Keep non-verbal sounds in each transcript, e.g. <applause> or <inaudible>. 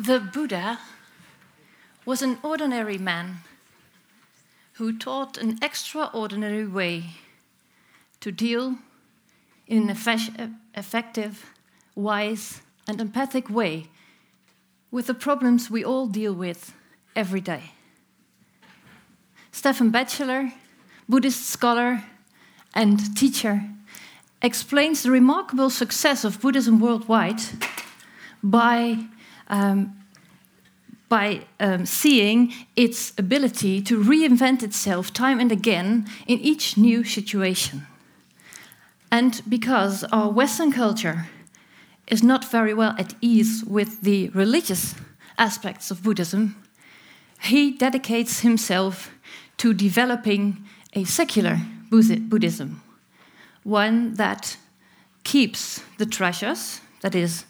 The Buddha was an ordinary man who taught an extraordinary way to deal in an effective, wise, and empathic way with the problems we all deal with every day. Stephen Batchelor, Buddhist scholar and teacher, explains the remarkable success of Buddhism worldwide by, um, by um, seeing its ability to reinvent itself time and again in each new situation. And because our Western culture is not very well at ease with the religious aspects of Buddhism, he dedicates himself to developing a secular Buddhism, one that keeps the treasures, that is,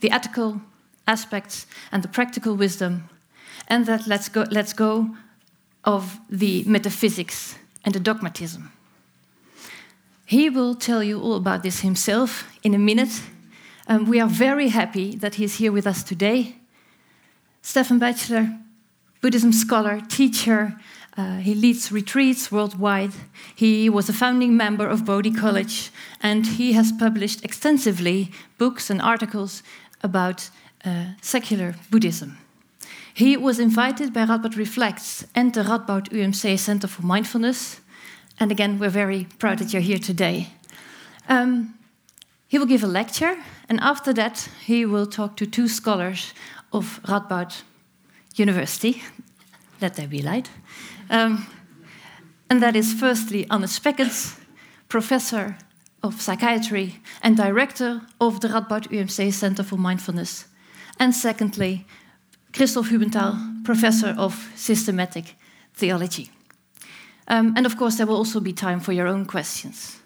the ethical aspects and the practical wisdom, and that lets go, lets go of the metaphysics and the dogmatism. He will tell you all about this himself in a minute. Um, we are very happy that he's here with us today. Stephen Batchelor, Buddhism scholar, teacher, uh, he leads retreats worldwide. He was a founding member of Bodhi College, and he has published extensively books and articles about secular Buddhism. He was invited by Radboud Reflects and the Radboud UMC Center for Mindfulness. And again, we're very proud that you're here today. Um, he will give a lecture, and after that, he will talk to two scholars of Radboud University. Let there be light. Um, and that is firstly Anne Speckens, professor of psychiatry and director of the Radboud UMC Center for Mindfulness. And secondly, Christoph Hübenthal, professor of systematic theology. Um, and of course, there will also be time for your own questions.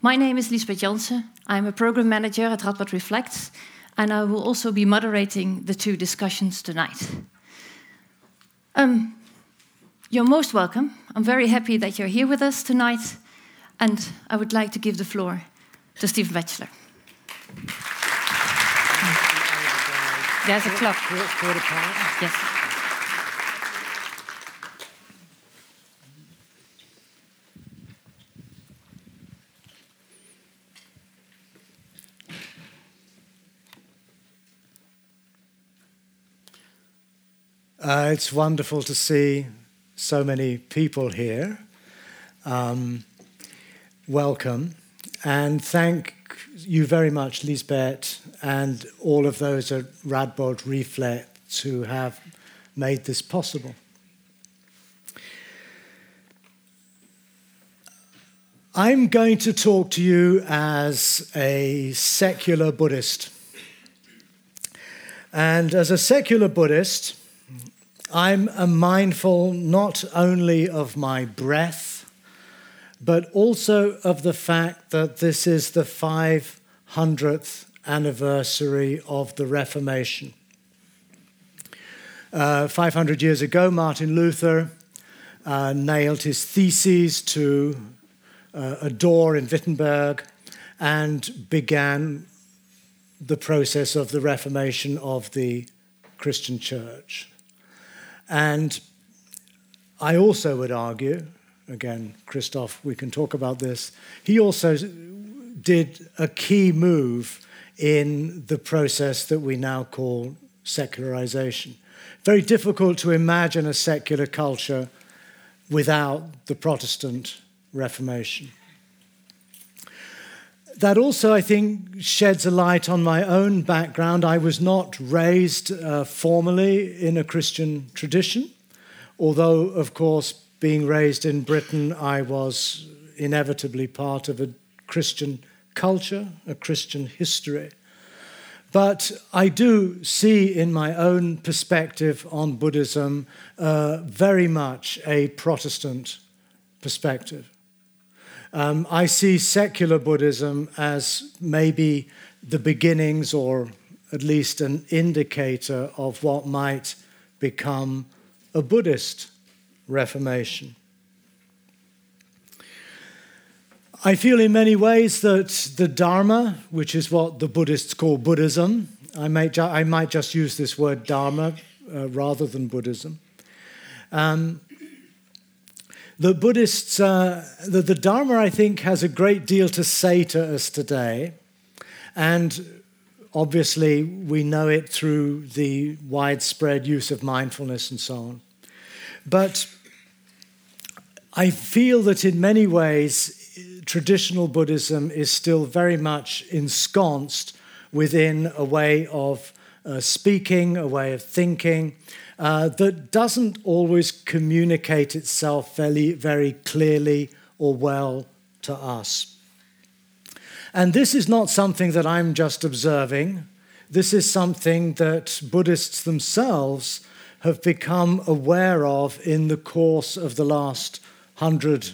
My name is Lisbeth Jansen. I'm a program manager at Radboud Reflects, and I will also be moderating the two discussions tonight. Um, you're most welcome. I'm very happy that you're here with us tonight. And I would like to give the floor to Stephen Batchelor. There's a clock. Yes. Uh, it's wonderful to see so many people here. Um, welcome. And thank you very much, Lisbeth, and all of those at Radboud Reflects who have made this possible. I'm going to talk to you as a secular Buddhist. And as a secular Buddhist, I'm mindful not only of my breath, but also of the fact that this is the 500th anniversary of the Reformation. Uh, 500 years ago, Martin Luther uh, nailed his theses to uh, a door in Wittenberg and began the process of the Reformation of the Christian church. And I also would argue, again, Christoph, we can talk about this, he also did a key move in the process that we now call secularization. Very difficult to imagine a secular culture without the Protestant Reformation. That also, I think, sheds a light on my own background. I was not raised uh, formally in a Christian tradition, although, of course, being raised in Britain, I was inevitably part of a Christian culture, a Christian history. But I do see in my own perspective on Buddhism uh, very much a Protestant perspective. Um, I see secular Buddhism as maybe the beginnings or at least an indicator of what might become a Buddhist reformation. I feel in many ways that the Dharma, which is what the Buddhists call Buddhism, I, may ju- I might just use this word Dharma uh, rather than Buddhism. Um, the Buddhists, uh, the, the Dharma, I think, has a great deal to say to us today. And obviously, we know it through the widespread use of mindfulness and so on. But I feel that in many ways, traditional Buddhism is still very much ensconced within a way of uh, speaking, a way of thinking, uh, that doesn't always communicate itself very, very clearly or well to us. And this is not something that I'm just observing. This is something that Buddhists themselves have become aware of in the course of the last hundred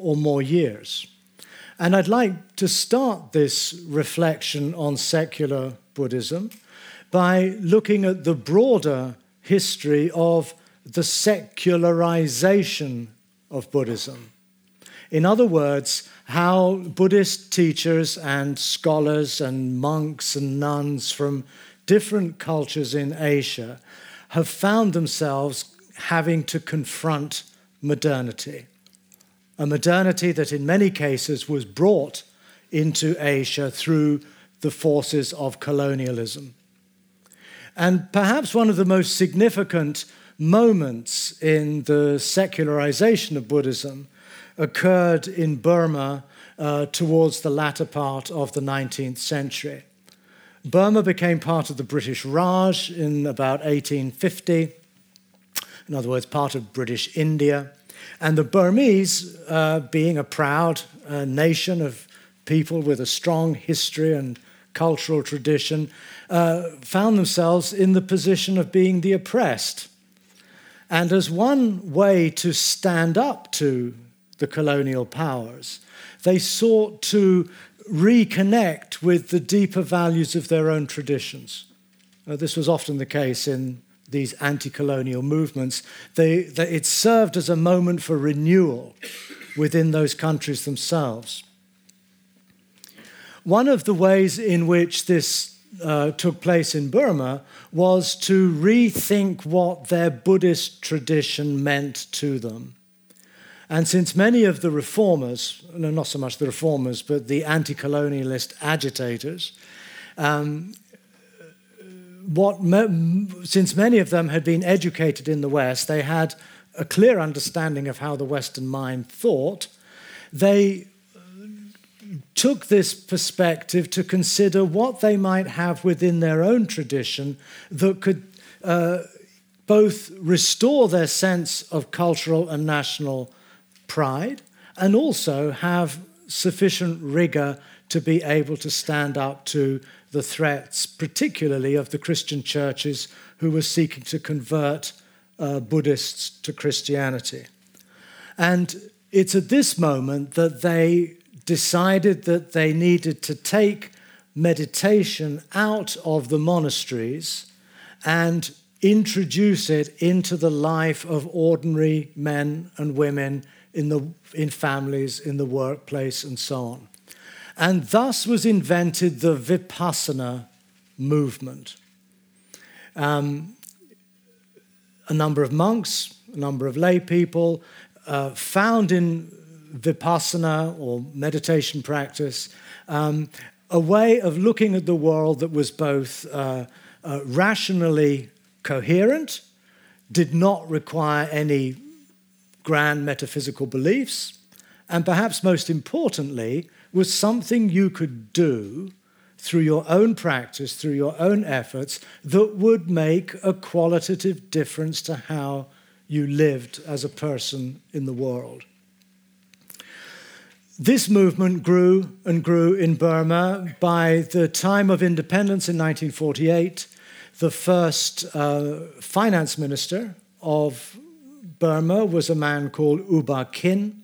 or more years. And I'd like to start this reflection on secular Buddhism by looking at the broader history of the secularization of Buddhism. In other words, how Buddhist teachers and scholars and monks and nuns from different cultures in Asia have found themselves having to confront modernity a modernity that in many cases was brought into Asia through the forces of colonialism. And perhaps one of the most significant moments in the secularization of Buddhism occurred in Burma uh, towards the latter part of the 19th century. Burma became part of the British Raj in about 1850, in other words, part of British India. And the Burmese, uh, being a proud uh, nation of people with a strong history and cultural tradition, uh, found themselves in the position of being the oppressed. And as one way to stand up to the colonial powers, they sought to reconnect with the deeper values of their own traditions. Uh, this was often the case in these anti colonial movements, they, they, it served as a moment for renewal within those countries themselves. One of the ways in which this uh, took place in Burma was to rethink what their Buddhist tradition meant to them. And since many of the reformers, no, not so much the reformers, but the anti colonialist agitators, um, what, since many of them had been educated in the West, they had a clear understanding of how the Western mind thought. They took this perspective to consider what they might have within their own tradition that could uh, both restore their sense of cultural and national pride and also have sufficient rigor to be able to stand up to the threats, particularly of the Christian churches who were seeking to convert uh, Buddhists to Christianity. And it's at this moment that they decided that they needed to take meditation out of the monasteries and introduce it into the life of ordinary men and women in, the, in families, in the workplace, and so on. And thus was invented the Vipassana movement. Um, a number of monks, a number of lay people uh, found in Vipassana or meditation practice um, a way of looking at the world that was both uh, uh, rationally coherent, did not require any grand metaphysical beliefs, and perhaps most importantly, was something you could do through your own practice, through your own efforts, that would make a qualitative difference to how you lived as a person in the world. This movement grew and grew in Burma. By the time of independence in 1948, the first uh, finance minister of Burma was a man called U Ba Khin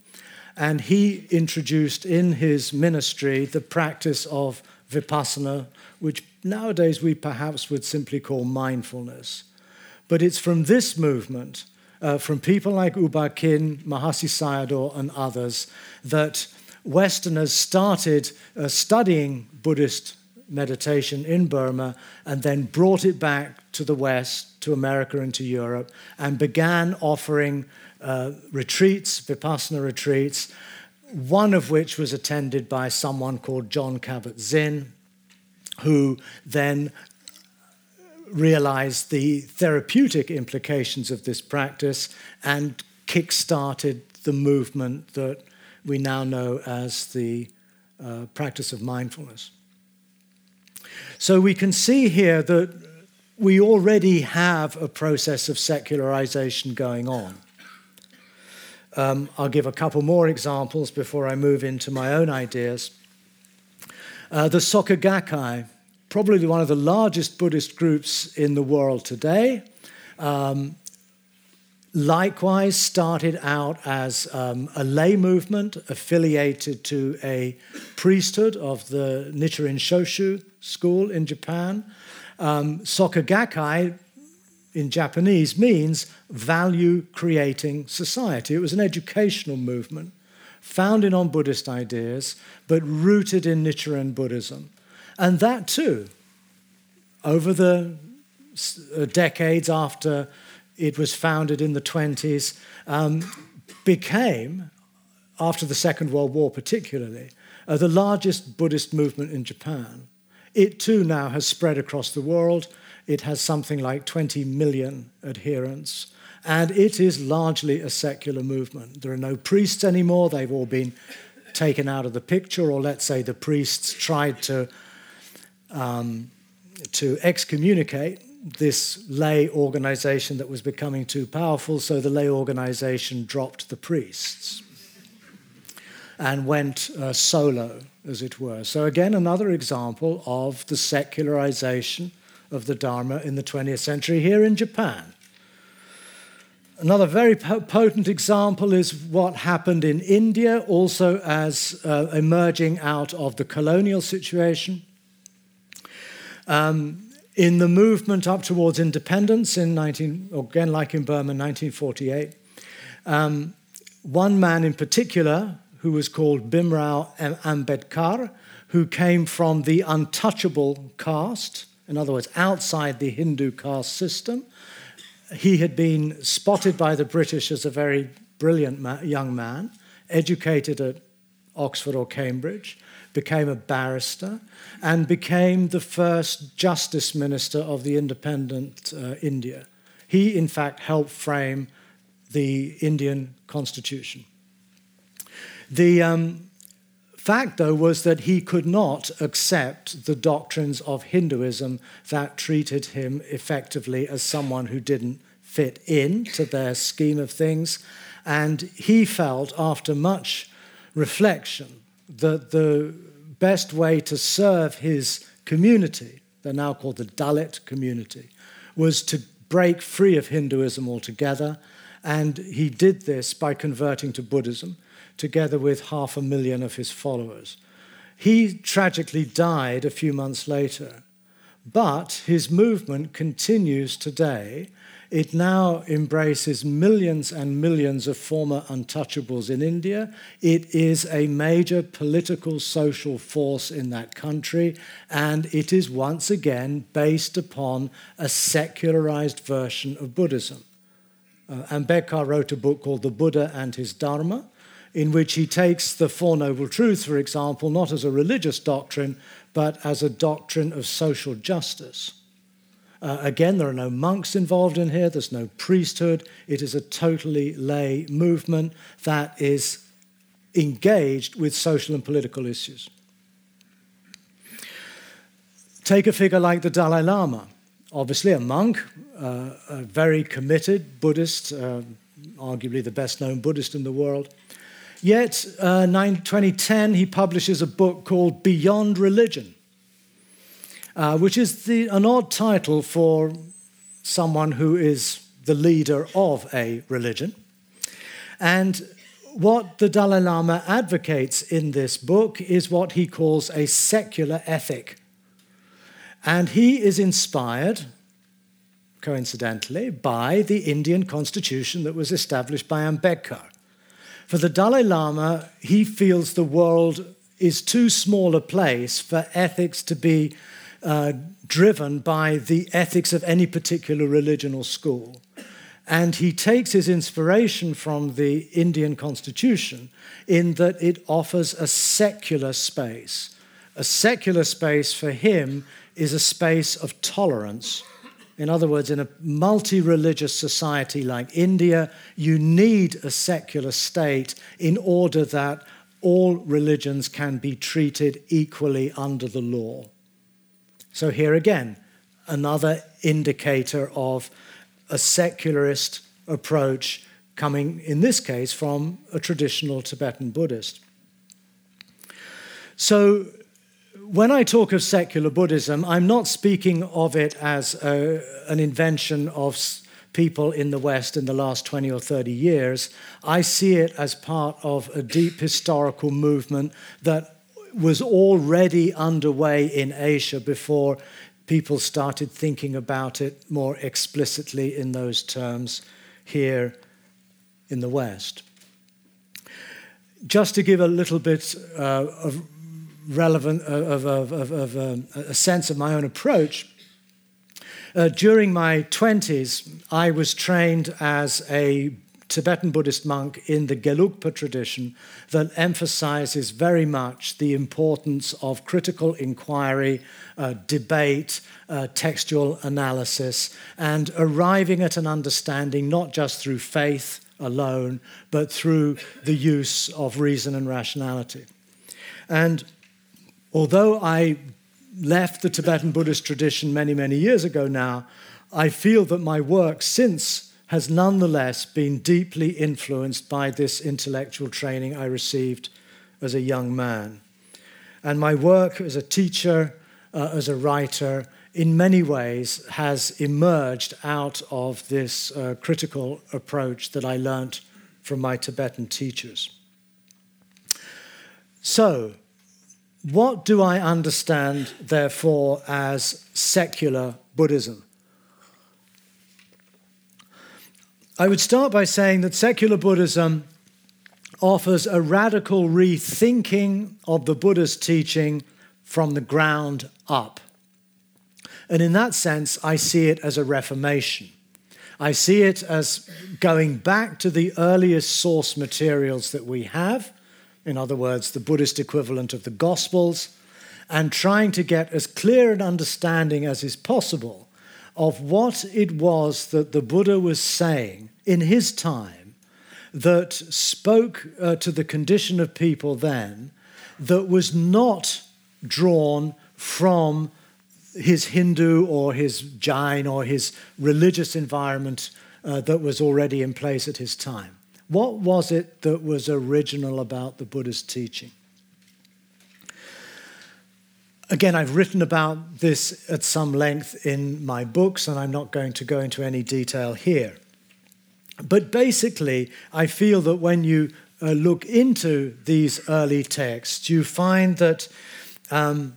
and he introduced in his ministry the practice of vipassana, which nowadays we perhaps would simply call mindfulness. But it's from this movement, uh, from people like U Ba Khin, Mahasi Sayadaw, and others, that Westerners started uh, studying Buddhist meditation in Burma and then brought it back to the West, to America and to Europe, and began offering uh, retreats, Vipassana retreats, one of which was attended by someone called Jon Kabat-Zinn, who then realized the therapeutic implications of this practice and kick-started the movement that we now know as the uh, practice of mindfulness. So we can see here that we already have a process of secularization going on. Um, I'll give a couple more examples before I move into my own ideas. Uh, the Soka Gakkai, probably one of the largest Buddhist groups in the world today, um, likewise started out as um, a lay movement affiliated to a priesthood of the Nichiren Shoshu school in Japan. Um, Soka Gakkai in Japanese means value creating society. It was an educational movement founded on Buddhist ideas, but rooted in Nichiren Buddhism. And that too, over the uh, decades after it was founded in the 20s, um, became, after the Second World War particularly, uh, the largest Buddhist movement in Japan. It too now has spread across the world. It has something like 20 million adherents, and it is largely a secular movement. There are no priests anymore, they've all been taken out of the picture, or let's say the priests tried to, um, to excommunicate this lay organization that was becoming too powerful, so the lay organization dropped the priests and went uh, solo, as it were. So, again, another example of the secularization of the Dharma in the 20th century here in Japan. Another very potent example is what happened in India, also as uh, emerging out of the colonial situation. Um, in the movement up towards independence in 19, again like in Burma, 1948, um, one man in particular, who was called Bhimrao Ambedkar, who came from the untouchable caste, in other words, outside the Hindu caste system. He had been spotted by the British as a very brilliant ma- young man, educated at Oxford or Cambridge, became a barrister, and became the first justice minister of the independent uh, India. He, in fact, helped frame the Indian constitution. The, um, fact, though, was that he could not accept the doctrines of Hinduism that treated him effectively as someone who didn't fit in to their scheme of things. And he felt, after much reflection, that the best way to serve his community, they're now called the Dalit community, was to break free of Hinduism altogether. And he did this by converting to Buddhism together with half a million of his followers. He tragically died a few months later, but his movement continues today. It now embraces millions and millions of former untouchables in India. It is a major political, social force in that country, and it is once again based upon a secularized version of Buddhism. Uh, Ambedkar wrote a book called The Buddha and His Dharma, in which he takes the Four Noble Truths, for example, not as a religious doctrine, but as a doctrine of social justice. Uh, again, there are no monks involved in here, there's no priesthood. It is a totally lay movement that is engaged with social and political issues. Take a figure like the Dalai Lama, obviously a monk, uh, a very committed Buddhist, uh, arguably the best known Buddhist in the world. Yet, uh, 2010, he publishes a book called Beyond Religion, uh, which is the, an odd title for someone who is the leader of a religion. And what the Dalai Lama advocates in this book is what he calls a secular ethic. And he is inspired, coincidentally, by the Indian constitution that was established by Ambedkar. For the Dalai Lama, he feels the world is too small a place for ethics to be uh, driven by the ethics of any particular religion or school. And he takes his inspiration from the Indian constitution in that it offers a secular space. A secular space for him is a space of tolerance. In other words, in a multi religious society like India, you need a secular state in order that all religions can be treated equally under the law. So, here again, another indicator of a secularist approach coming, in this case, from a traditional Tibetan Buddhist. So, when I talk of secular Buddhism, I'm not speaking of it as a, an invention of people in the West in the last 20 or 30 years. I see it as part of a deep historical movement that was already underway in Asia before people started thinking about it more explicitly in those terms here in the West. Just to give a little bit uh, of relevant uh, of, of, of, of um, a sense of my own approach, uh, during my 20s, I was trained as a Tibetan Buddhist monk in the Gelugpa tradition that emphasizes very much the importance of critical inquiry, uh, debate, uh, textual analysis, and arriving at an understanding not just through faith alone, but through the use of reason and rationality. And although I left the Tibetan Buddhist tradition many, many years ago now, I feel that my work since has nonetheless been deeply influenced by this intellectual training I received as a young man. And my work as a teacher, uh, as a writer, in many ways has emerged out of this uh, critical approach that I learnt from my Tibetan teachers. So, what do I understand, therefore, as secular Buddhism? I would start by saying that secular Buddhism offers a radical rethinking of the Buddha's teaching from the ground up. And in that sense, I see it as a reformation. I see it as going back to the earliest source materials that we have, in other words, the Buddhist equivalent of the Gospels, and trying to get as clear an understanding as is possible of what it was that the Buddha was saying in his time that spoke uh, to the condition of people then that was not drawn from his Hindu or his Jain or his religious environment uh, that was already in place at his time. What was it that was original about the Buddha's teaching? Again, I've written about this at some length in my books, and I'm not going to go into any detail here. But basically, I feel that when you uh, look into these early texts, you find that um,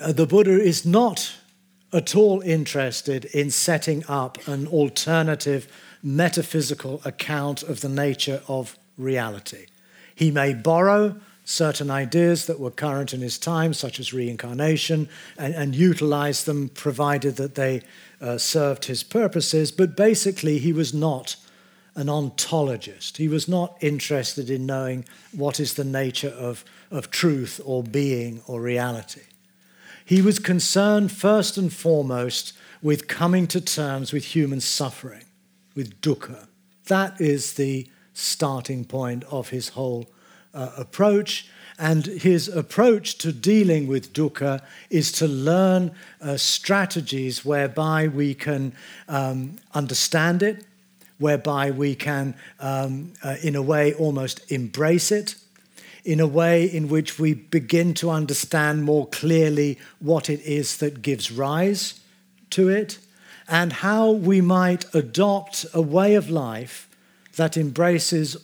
uh, the Buddha is not at all interested in setting up an alternative metaphysical account of the nature of reality. He may borrow certain ideas that were current in his time, such as reincarnation, and, and utilize them provided that they uh, served his purposes. But basically, he was not an ontologist. He was not interested in knowing what is the nature of, of truth or being or reality. He was concerned first and foremost with coming to terms with human suffering, with dukkha. That is the starting point of his whole uh, approach. And his approach to dealing with dukkha is to learn uh, strategies whereby we can um, understand it, whereby we can, um, uh, in a way, almost embrace it, in a way in which we begin to understand more clearly what it is that gives rise to it, and how we might adopt a way of life that embraces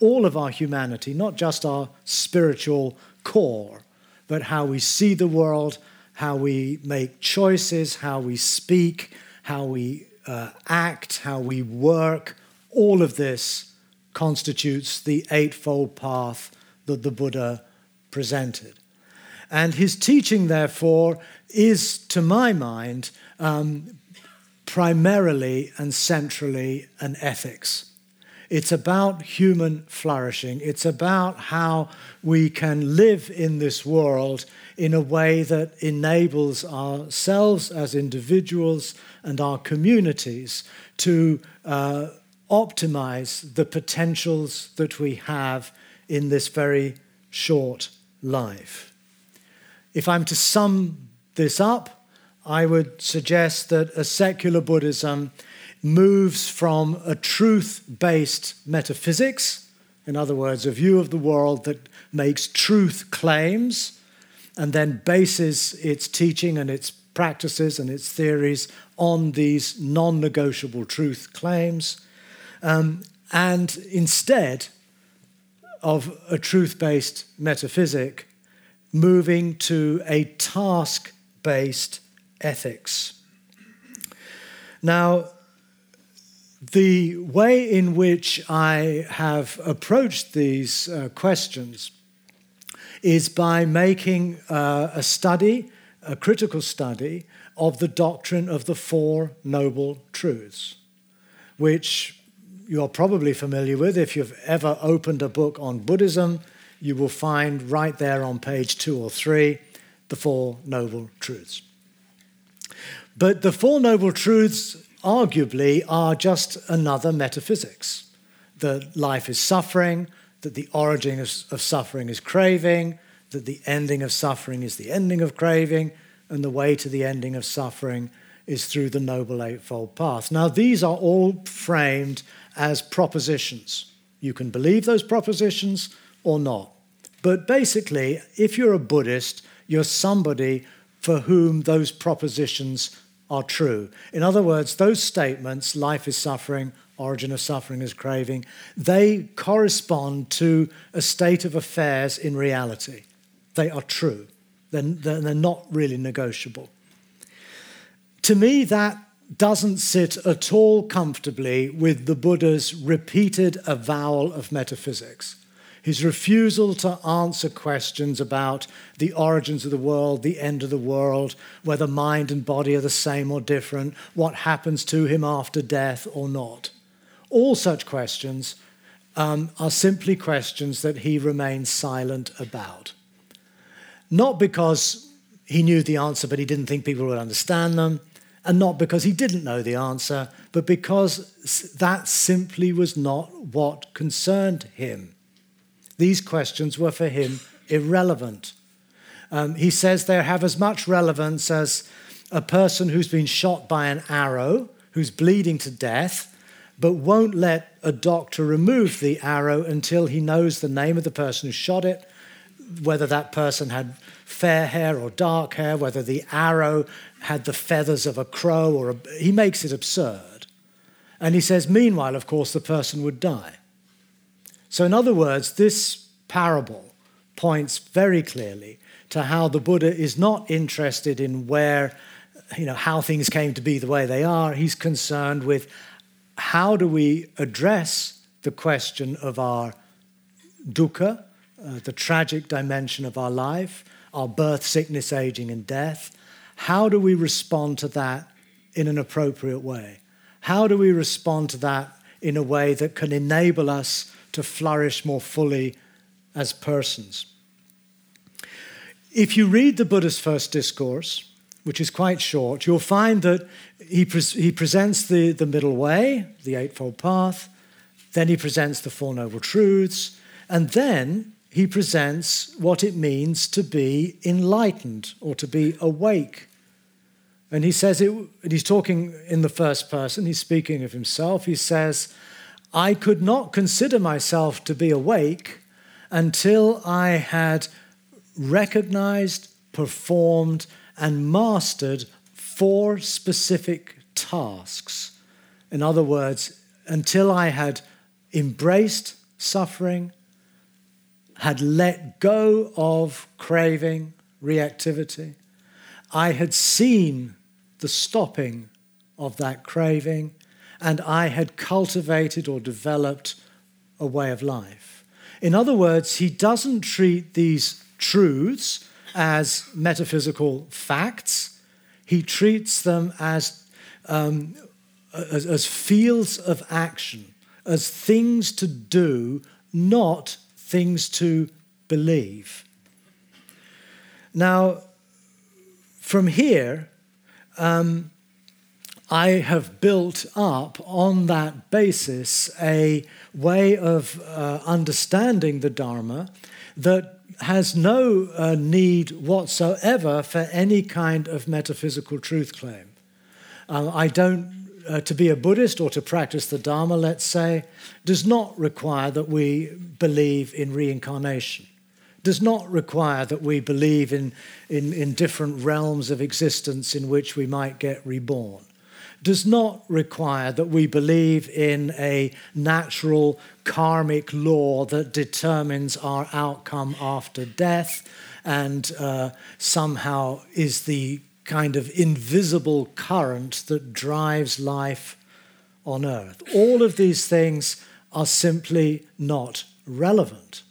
all of our humanity, not just our spiritual core, but how we see the world, how we make choices, how we speak, how we uh, act, how we work. All of this constitutes the Eightfold Path that the Buddha presented. And his teaching, therefore, is, to my mind, um, primarily and centrally an ethics. It's about human flourishing. It's about how we can live in this world in a way that enables ourselves as individuals and our communities to uh, optimize the potentials that we have in this very short life. If I'm to sum this up, I would suggest that a secular Buddhism moves from a truth based metaphysics, in other words, a view of the world that makes truth claims and then bases its teaching and its practices and its theories on these non negotiable truth claims. Um, and instead of a truth based metaphysic, moving to a task based ethics. Now, the way in which I have approached these uh, questions is by making uh, a study, a critical study, of the doctrine of the Four Noble Truths, which you're probably familiar with. If you've ever opened a book on Buddhism, you will find right there on page two or three the Four Noble Truths. But the Four Noble Truths arguably are just another metaphysics that life is suffering, that the origin of, of, suffering is craving, that the ending of suffering is the ending of craving, and the way to the ending of suffering is through the Noble Eightfold Path. Now, these are all framed as propositions. You can believe those propositions or not. But basically, if you're a Buddhist, you're somebody for whom those propositions are true. In other words, those statements, life is suffering, origin of suffering is craving, they correspond to a state of affairs in reality. They are true, they're, they're not really negotiable. To me, that doesn't sit at all comfortably with the Buddha's repeated avowal of metaphysics his refusal to answer questions about the origins of the world, the end of the world, whether mind and body are the same or different, what happens to him after death or not. All such questions um, are simply questions that he remains silent about. Not because he knew the answer, but he didn't think people would understand them, and not because he didn't know the answer, but because that simply was not what concerned him. These questions were for him irrelevant. Um, he says they have as much relevance as a person who's been shot by an arrow, who's bleeding to death, but won't let a doctor remove the arrow until he knows the name of the person who shot it, whether that person had fair hair or dark hair, whether the arrow had the feathers of a crow or a, he makes it absurd. And he says, meanwhile, of course, the person would die. So, in other words, this parable points very clearly to how the Buddha is not interested in where, you know, how things came to be the way they are. He's concerned with how do we address the question of our dukkha, uh, the tragic dimension of our life, our birth, sickness, aging, and death. How do we respond to that in an appropriate way? How do we respond to that in a way that can enable us to flourish more fully as persons. If you read the Buddha's first discourse, which is quite short, you'll find that he, he presents the, the middle way, the Eightfold Path, then he presents the Four Noble Truths, and then he presents what it means to be enlightened or to be awake. And he says it, and he's talking in the first person, he's speaking of himself. He says, I could not consider myself to be awake until I had recognized, performed, and mastered four specific tasks. In other words, until I had embraced suffering, had let go of craving, reactivity, I had seen the stopping of that craving and I had cultivated or developed a way of life. In other words, he doesn't treat these truths as metaphysical facts. He treats them as, um, as, as fields of action, as things to do, not things to believe. Now, from here, um, I have built up on that basis a way of uh, understanding the Dharma that has no uh, need whatsoever for any kind of metaphysical truth claim. Uh, I don't, uh, to be a Buddhist or to practice the Dharma, let's say, does not require that we believe in reincarnation, does not require that we believe in, in, in different realms of existence in which we might get reborn does not require that we believe in a natural karmic law that determines our outcome after death and uh, somehow is the kind of invisible current that drives life on earth. All of these things are simply not relevant.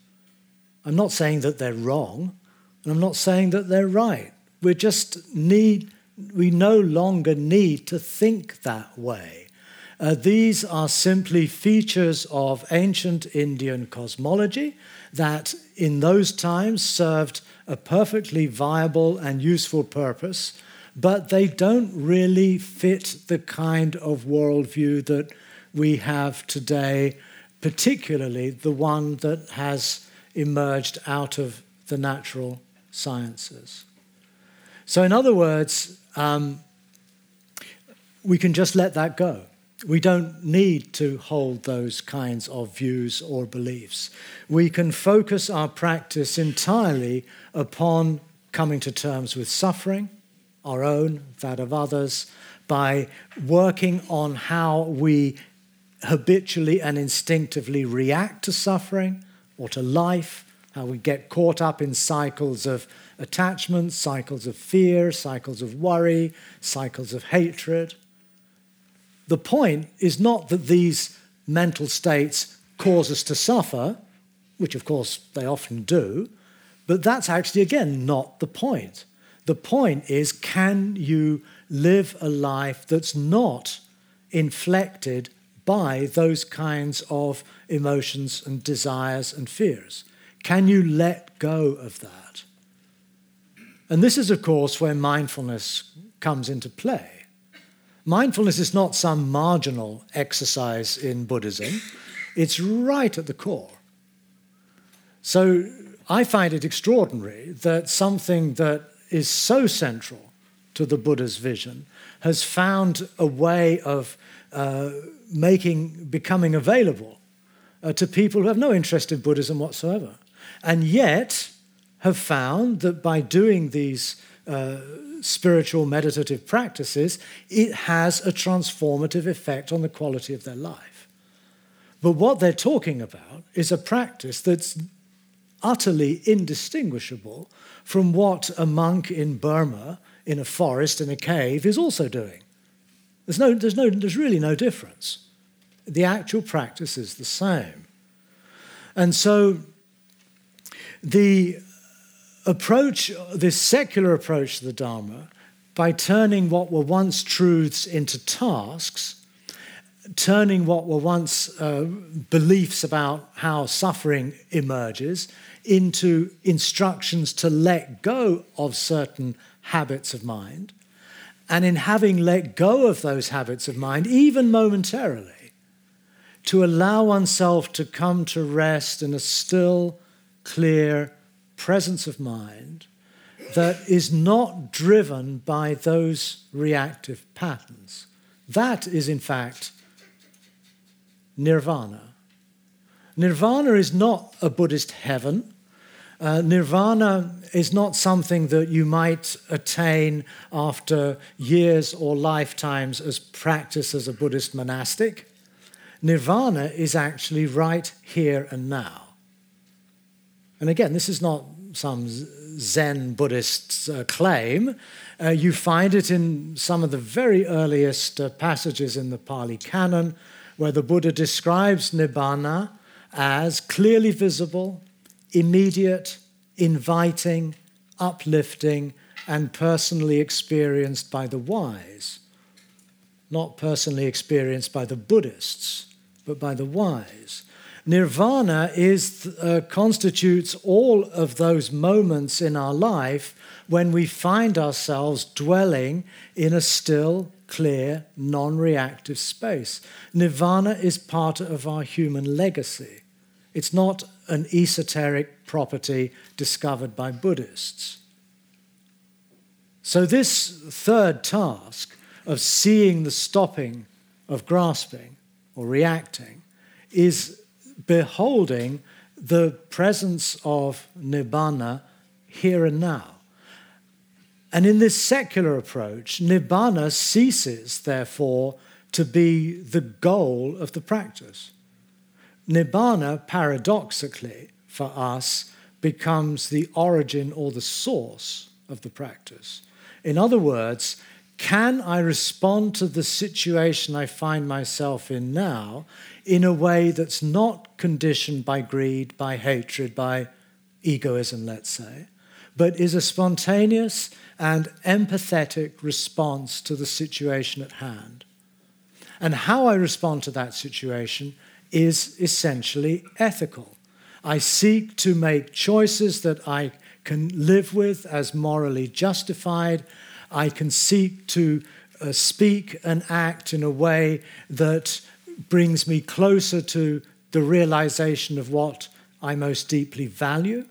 I'm not saying that they're wrong, and I'm not saying that they're right. We just need we no longer need to think that way. Uh, these are simply features of ancient Indian cosmology that in those times served a perfectly viable and useful purpose, but they don't really fit the kind of worldview that we have today, particularly the one that has emerged out of the natural sciences. So, in other words, um, we can just let that go. We don't need to hold those kinds of views or beliefs. We can focus our practice entirely upon coming to terms with suffering, our own, that of others, by working on how we habitually and instinctively react to suffering or to life, how we get caught up in cycles of attachment, cycles of fear, cycles of worry, cycles of hatred. The point is not that these mental states cause us to suffer, which of course they often do, but that's actually, again, not the point. The point is can you live a life that's not inflected by those kinds of emotions and desires and fears? Can you let go of that? And this is, of course, where mindfulness comes into play. Mindfulness is not some marginal exercise in Buddhism, it's right at the core. So I find it extraordinary that something that is so central to the Buddha's vision has found a way of uh, making, becoming available uh, to people who have no interest in Buddhism whatsoever. And yet, have found that by doing these uh, spiritual meditative practices, it has a transformative effect on the quality of their life. But what they're talking about is a practice that's utterly indistinguishable from what a monk in Burma, in a forest, in a cave, is also doing. There's, no, there's, no, there's really no difference. The actual practice is the same. And so the approach, this secular approach to the Dharma, by turning what were once truths into tasks, turning what were once uh, beliefs about how suffering emerges into instructions to let go of certain habits of mind. And in having let go of those habits of mind, even momentarily, to allow oneself to come to rest in a still, clear, presence of mind that is not driven by those reactive patterns. That is, in fact, nirvana. Nirvana is not a Buddhist heaven. Uh, nirvana is not something that you might attain after years or lifetimes as practice as a Buddhist monastic. Nirvana is actually right here and now. And again, this is not some Zen Buddhist uh, claim. Uh, you find it in some of the very earliest uh, passages in the Pali Canon, where the Buddha describes Nibbana as clearly visible, immediate, inviting, uplifting, and personally experienced by the wise, not personally experienced by the Buddhists, but by the wise. Nirvana is, uh, constitutes all of those moments in our life when we find ourselves dwelling in a still, clear, non reactive space. Nirvana is part of our human legacy. It's not an esoteric property discovered by Buddhists. So, this third task of seeing the stopping of grasping or reacting is beholding the presence of Nibbana here and now. And in this secular approach, Nibbana ceases, therefore, to be the goal of the practice. Nibbana, paradoxically, for us, becomes the origin or the source of the practice. In other words, can I respond to the situation I find myself in now in a way that's not conditioned by greed, by hatred, by egoism, let's say, but is a spontaneous and empathetic response to the situation at hand? And how I respond to that situation is essentially ethical. I seek to make choices that I can live with as morally justified. I can seek to uh, speak and act in a way that brings me closer to the realization of what I most deeply value.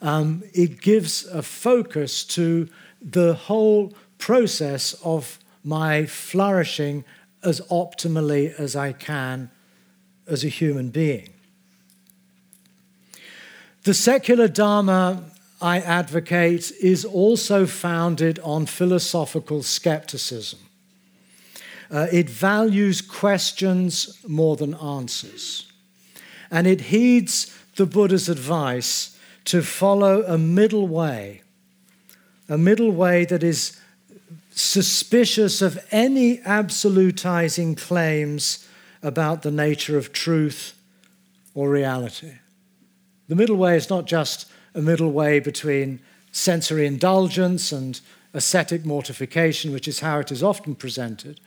Um, it gives a focus to the whole process of my flourishing as optimally as I can as a human being. The secular Dharma I advocate is also founded on philosophical skepticism. Uh, it values questions more than answers. And it heeds the Buddha's advice to follow a middle way, a middle way that is suspicious of any absolutizing claims about the nature of truth or reality. The middle way is not just a middle way between sensory indulgence and ascetic mortification, which is how it is often presented.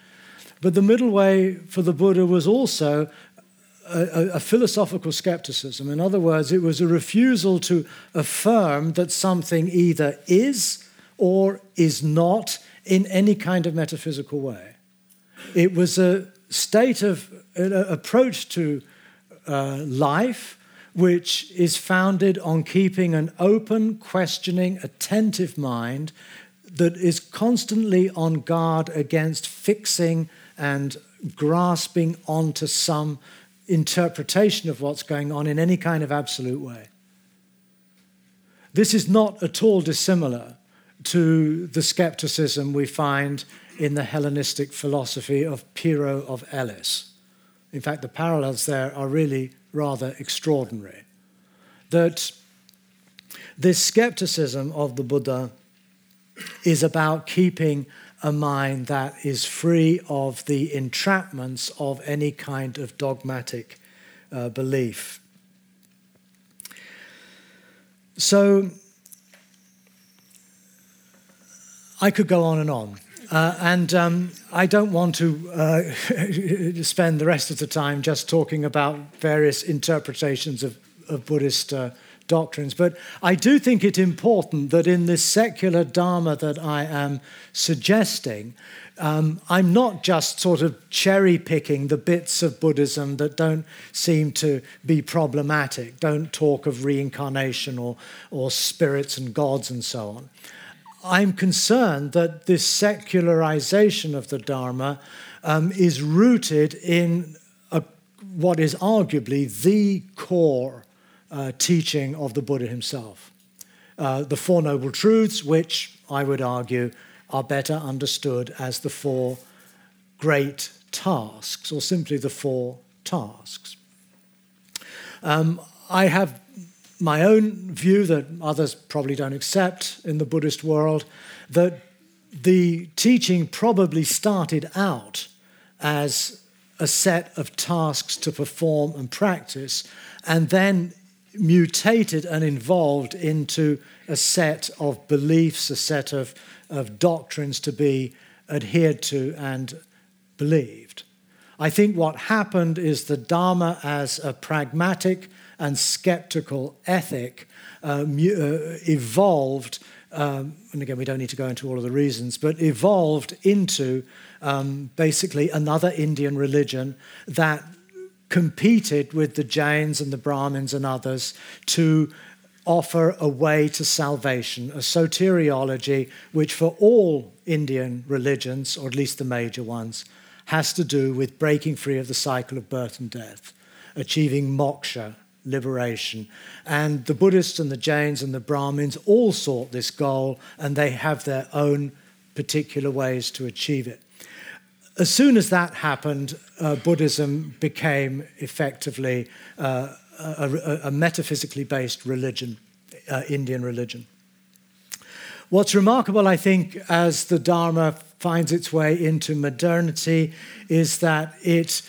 But the middle way for the Buddha was also a, a, a, philosophical skepticism. In other words, it was a refusal to affirm that something either is or is not in any kind of metaphysical way. It was a state of an approach to uh, life which is founded on keeping an open, questioning, attentive mind that is constantly on guard against fixing and grasping onto some interpretation of what's going on in any kind of absolute way. This is not at all dissimilar to the skepticism we find in the Hellenistic philosophy of Pyrrho of Elis. In fact, the parallels there are really rather extraordinary. That this skepticism of the Buddha is about keeping a mind that is free of the entrapments of any kind of dogmatic uh, belief. So I could go on and on. Uh, and um, I don't want to uh, <laughs> spend the rest of the time just talking about various interpretations of, of Buddhist uh, doctrines, but I do think it important that in this secular Dharma that I am suggesting, um, I'm not just sort of cherry picking the bits of Buddhism that don't seem to be problematic, don't talk of reincarnation or, or spirits and gods and so on. I'm concerned that this secularization of the Dharma um, is rooted in a, what is arguably the core uh, teaching of the Buddha himself. Uh, the Four Noble Truths, which I would argue are better understood as the four great tasks, or simply the four tasks. Um, I have my own view that others probably don't accept in the Buddhist world that the teaching probably started out as a set of tasks to perform and practice, and then mutated and evolved into a set of beliefs, a set of, of doctrines to be adhered to and believed. I think what happened is the Dharma as a pragmatic and skeptical ethic uh, uh, evolved, um, and again, we don't need to go into all of the reasons, but evolved into um, basically another Indian religion that competed with the Jains and the Brahmins and others to offer a way to salvation, a soteriology which, for all Indian religions, or at least the major ones, has to do with breaking free of the cycle of birth and death, achieving moksha, liberation. And the Buddhists and the Jains and the Brahmins all sought this goal, and they have their own particular ways to achieve it as soon as that happened, uh, Buddhism became effectively uh, a, a, a, metaphysically based religion, uh, Indian religion. What's remarkable, I think, as the Dharma finds its way into modernity, is that it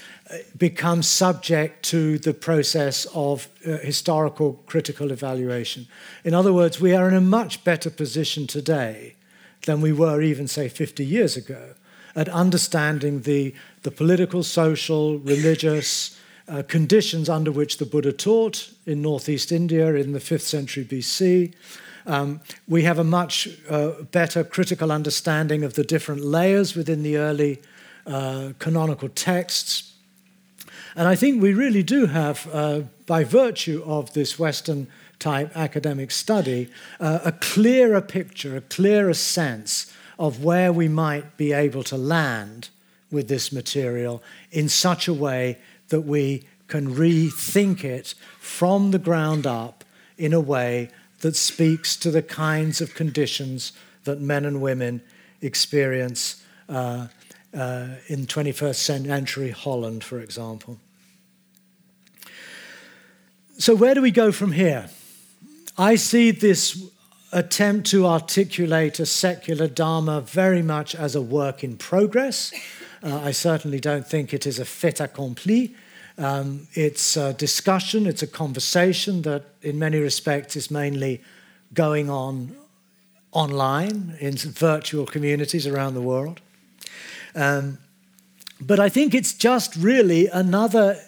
becomes subject to the process of uh, historical critical evaluation. In other words, we are in a much better position today than we were even, say, 50 years ago at understanding the, the political, social, religious uh, conditions under which the Buddha taught in northeast India in the 5th century BC. Um, we have a much uh, better critical understanding of the different layers within the early uh, canonical texts. And I think we really do have, uh, by virtue of this Western type academic study, uh, a clearer picture, a clearer sense of where we might be able to land with this material in such a way that we can rethink it from the ground up in a way that speaks to the kinds of conditions that men and women experience uh, uh, in 21st century Holland, for example. So, where do we go from here? I see this attempt to articulate a secular Dharma very much as a work in progress. Uh, I certainly don't think it is a fait accompli. Um, it's a discussion, it's a conversation that, in many respects, is mainly going on online in virtual communities around the world. Um, but I think it's just really another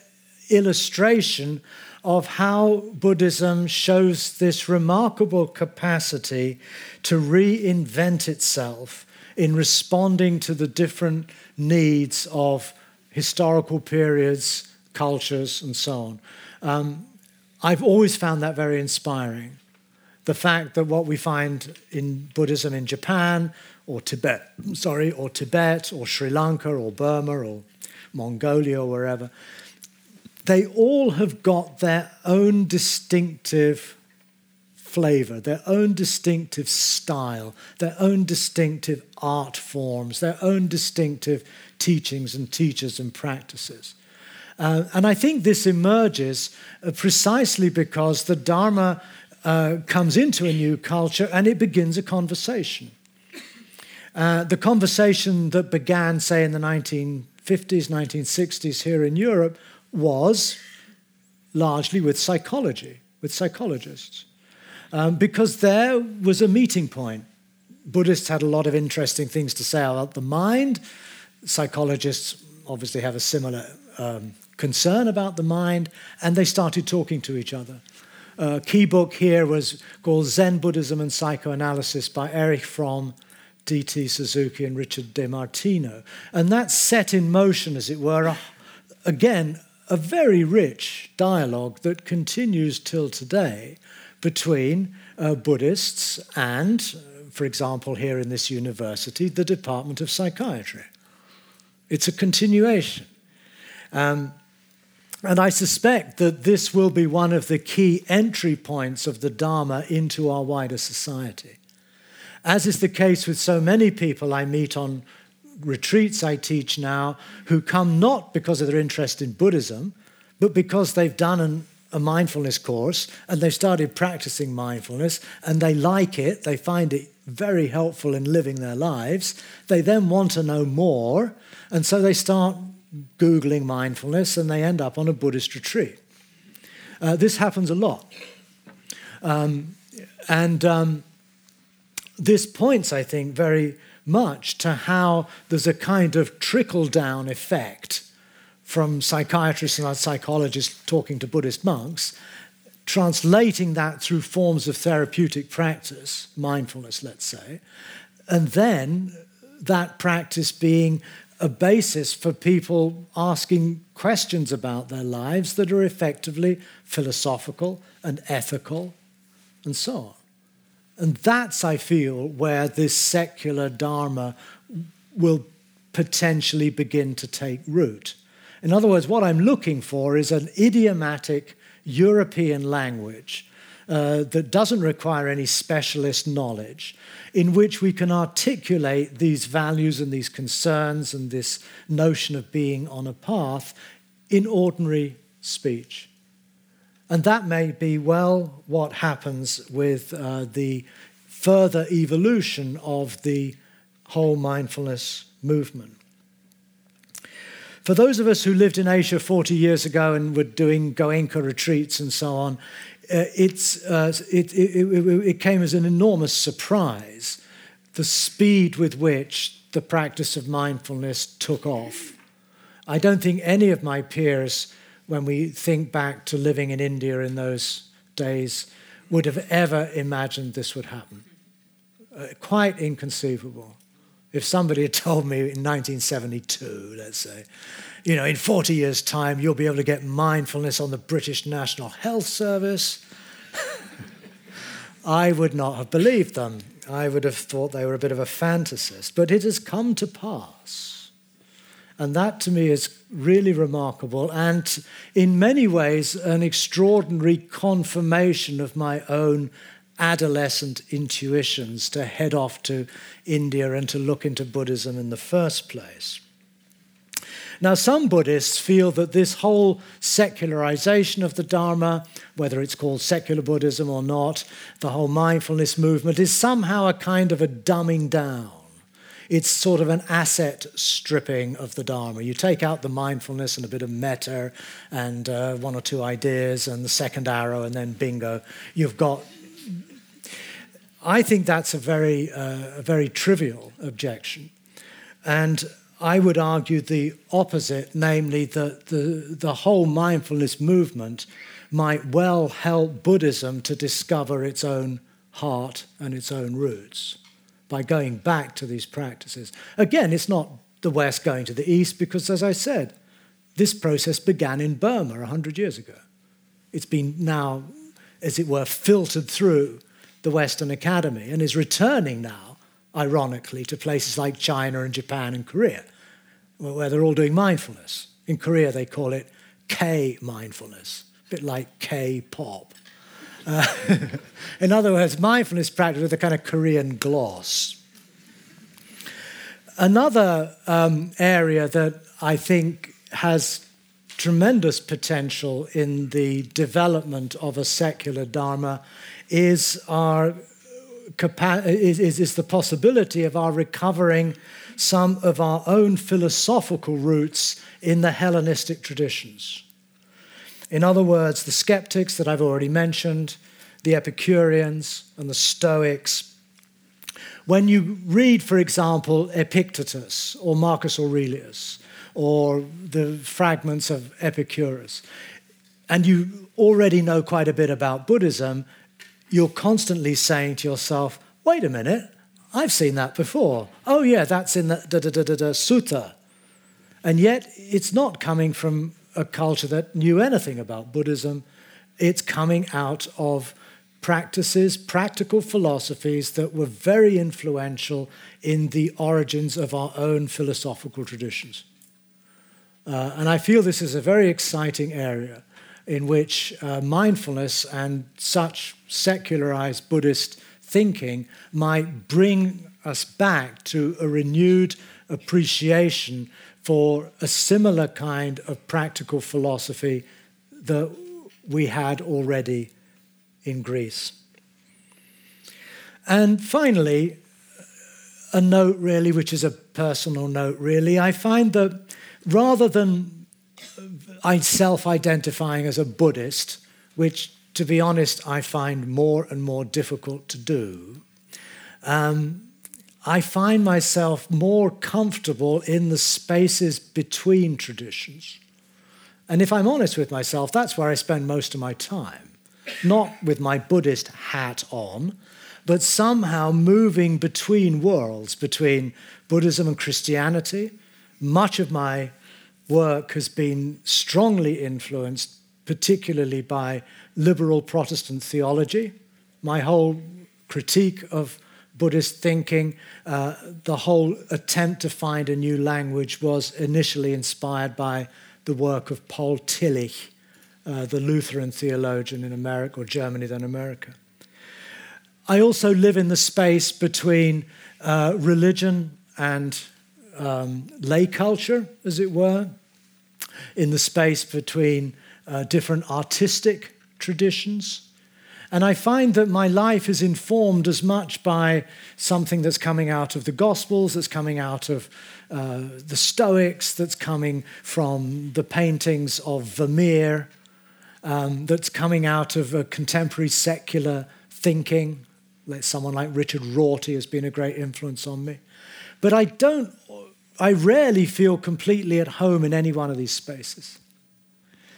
illustration of how Buddhism shows this remarkable capacity to reinvent itself in responding to the different needs of historical periods, cultures, and so on. Um, I've always found that very inspiring. The fact that what we find in Buddhism in Japan or Tibet, sorry, or Tibet or Sri Lanka or Burma or Mongolia or wherever, they all have got their own distinctive flavor, their own distinctive style, their own distinctive art forms, their own distinctive teachings and teachers and practices. Uh, and I think this emerges uh, precisely because the Dharma uh, comes into a new culture and it begins a conversation. Uh, the conversation that began, say, in the 1950s, 1960s here in Europe was largely with psychology, with psychologists, um, because there was a meeting point. Buddhists had a lot of interesting things to say about the mind. Psychologists obviously have a similar um, concern about the mind, and they started talking to each other. A key book here was called Zen Buddhism and Psychoanalysis by Erich Fromm, D.T. Suzuki, and Richard DeMartino. And that set in motion, as it were, a, again, a very rich dialogue that continues till today between uh, Buddhists and, for example, here in this university, the Department of Psychiatry. It's a continuation. Um, and I suspect that this will be one of the key entry points of the Dharma into our wider society. As is the case with so many people I meet on retreats I teach now who come not because of their interest in Buddhism, but because they've done an, a mindfulness course and they've started practicing mindfulness and they like it, they find it very helpful in living their lives. They then want to know more, and so they start Googling mindfulness and they end up on a Buddhist retreat. Uh, this happens a lot. Um, and um, this points, I think, very much to how there's a kind of trickle down effect from psychiatrists and psychologists talking to Buddhist monks, translating that through forms of therapeutic practice, mindfulness, let's say, and then that practice being a basis for people asking questions about their lives that are effectively philosophical and ethical and so on. And that's, I feel, where this secular Dharma will potentially begin to take root. In other words, what I'm looking for is an idiomatic European language uh, that doesn't require any specialist knowledge, in which we can articulate these values and these concerns and this notion of being on a path in ordinary speech. And that may be well what happens with uh, the further evolution of the whole mindfulness movement. For those of us who lived in Asia 40 years ago and were doing Goenka retreats and so on, it's, uh, it, it, it, it came as an enormous surprise the speed with which the practice of mindfulness took off. I don't think any of my peers when we think back to living in India in those days, would have ever imagined this would happen. Uh, quite inconceivable. If somebody had told me in 1972, let's say, you know, in 40 years' time, you'll be able to get mindfulness on the British National Health Service, <laughs> I would not have believed them. I would have thought they were a bit of a fantasist. But it has come to pass. And that to me is really remarkable and, in many ways, an extraordinary confirmation of my own adolescent intuitions to head off to India and to look into Buddhism in the first place. Now, some Buddhists feel that this whole secularization of the Dharma, whether it's called secular Buddhism or not, the whole mindfulness movement, is somehow a kind of a dumbing down it's sort of an asset stripping of the Dharma. You take out the mindfulness and a bit of metta and uh, one or two ideas and the second arrow, and then bingo, you've got. I think that's a very, uh, a very trivial objection. And I would argue the opposite, namely that the, the whole mindfulness movement might well help Buddhism to discover its own heart and its own roots by going back to these practices. Again, it's not the West going to the East because, as I said, this process began in Burma 100 years ago. It's been now, as it were, filtered through the Western Academy and is returning now, ironically, to places like China and Japan and Korea, where they're all doing mindfulness. In Korea, they call it K mindfulness, a bit like K pop. Uh, <laughs> in other words, mindfulness practice with a kind of Korean gloss. Another um, area that I think has tremendous potential in the development of a secular Dharma is our is, is, is the possibility of our recovering some of our own philosophical roots in the Hellenistic traditions. In other words, the skeptics that I've already mentioned, the Epicureans and the Stoics. When you read, for example, Epictetus or Marcus Aurelius or the fragments of Epicurus, and you already know quite a bit about Buddhism, you're constantly saying to yourself, wait a minute, I've seen that before. Oh, yeah, that's in the da da da da, da sutta. And yet, it's not coming from a culture that knew anything about Buddhism. It's coming out of practices, practical philosophies that were very influential in the origins of our own philosophical traditions. Uh, and I feel this is a very exciting area in which uh, mindfulness and such secularized Buddhist thinking might bring us back to a renewed appreciation for a similar kind of practical philosophy that we had already in Greece. And finally, a note really, which is a personal note really, I find that rather than I self identifying as a Buddhist, which, to be honest, I find more and more difficult to do, um, I find myself more comfortable in the spaces between traditions. And if I'm honest with myself, that's where I spend most of my time. Not with my Buddhist hat on, but somehow moving between worlds, between Buddhism and Christianity. Much of my work has been strongly influenced, particularly by liberal Protestant theology. My whole critique of Buddhist thinking, uh, the whole attempt to find a new language was initially inspired by the work of Paul Tillich, uh, the Lutheran theologian in America or Germany, then America. I also live in the space between uh, religion and um, lay culture, as it were, in the space between uh, different artistic traditions. And I find that my life is informed as much by something that's coming out of the Gospels, that's coming out of uh, the Stoics, that's coming from the paintings of Vermeer, um, that's coming out of a contemporary secular thinking. Like Someone like Richard Rorty has been a great influence on me. But I don't, I rarely feel completely at home in any one of these spaces.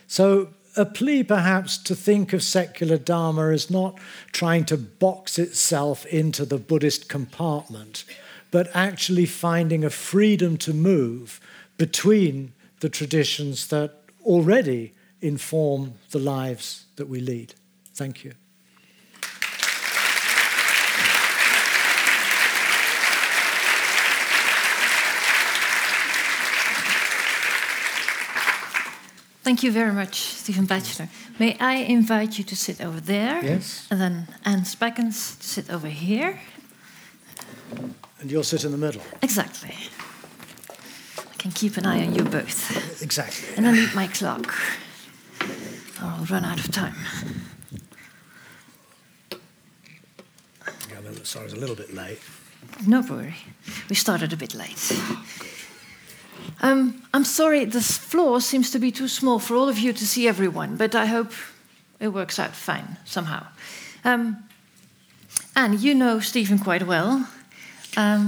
So a plea perhaps to think of secular Dharma as not trying to box itself into the Buddhist compartment, but actually finding a freedom to move between the traditions that already inform the lives that we lead. Thank you. Thank you very much, Stephen Batchelor. May I invite you to sit over there? Yes. And then Anne Speckens to sit over here. And you'll sit in the middle. Exactly. I can keep an eye on you both. Exactly. And I need my clock, or I'll run out of time. Yeah, sorry, I was a little bit late. No worry. We started a bit late. Oh, Um, I'm sorry, this floor seems to be too small for all of you to see everyone, but I hope it works out fine somehow. Um, Anne, you know Stephen quite well. Um,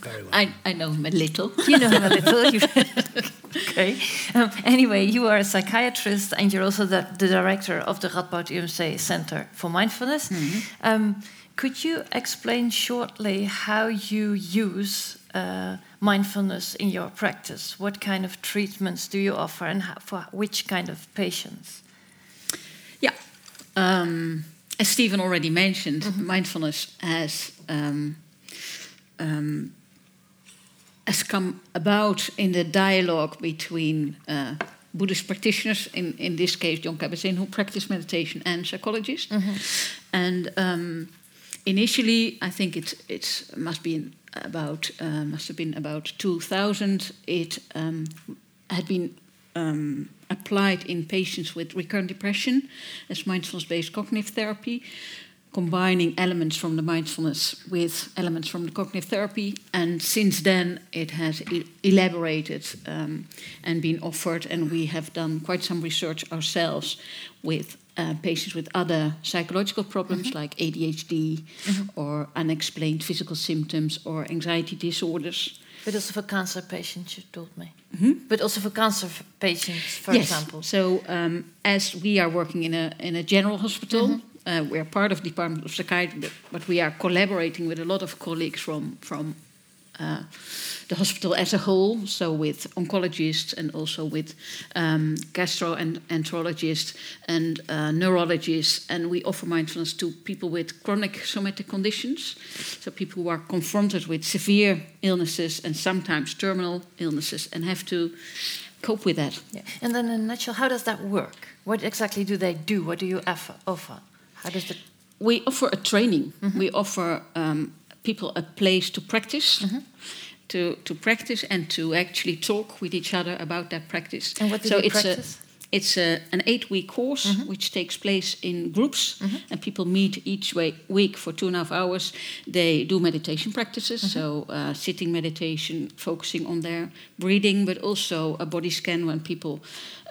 Very well. I, I know him a little. you know him a little. <laughs> <laughs> okay. Um, anyway, you are a psychiatrist and you're also the, the director of the Radboud UMC Center for Mindfulness. Um, could you explain shortly how you use uh, mindfulness in your practice? What kind of treatments do you offer and how, for which kind of patients? Yeah. Um, as Stephen already mentioned, mindfulness has um, um, has come about in the dialogue between uh, Buddhist practitioners, in, in this case Jon Kabat-Zinn, who practice meditation, and psychologists. And um, initially, I think it it must be about uh, must have been about 2000. It um, had been um, applied in patients with recurrent depression as mindfulness-based cognitive therapy, combining elements from the mindfulness with elements from the cognitive therapy. And since then, it has elaborated um, and been offered, and we have done quite some research ourselves with uh, patients with other psychological problems like ADHD or unexplained physical symptoms or anxiety disorders. But also for cancer patients, you told me. But also for cancer f- patients, for yes. example. So, um, as we are working in a in a general hospital, uh, we're part of the Department of Psychiatry, but, we are collaborating with a lot of colleagues from from uh, the hospital as a whole. So, with oncologists and also with um, gastroenterologists and uh, neurologists, and we offer mindfulness to people with chronic somatic conditions. So, people who are confronted with severe illnesses and sometimes terminal illnesses and have to cope with that. Yeah. And then, in a nutshell, how does that work? What exactly do they do? What do you offer? How does the we offer a training. We offer um, people a place to practice, to, to practice and to actually talk with each other about that practice. And what do so it's practice? It's a, an eight week course Mm-hmm. which takes place in groups, and people meet each way, week for two and a half hours. They do meditation practices, Mm-hmm. so uh, sitting meditation, focusing on their breathing, but also a body scan when people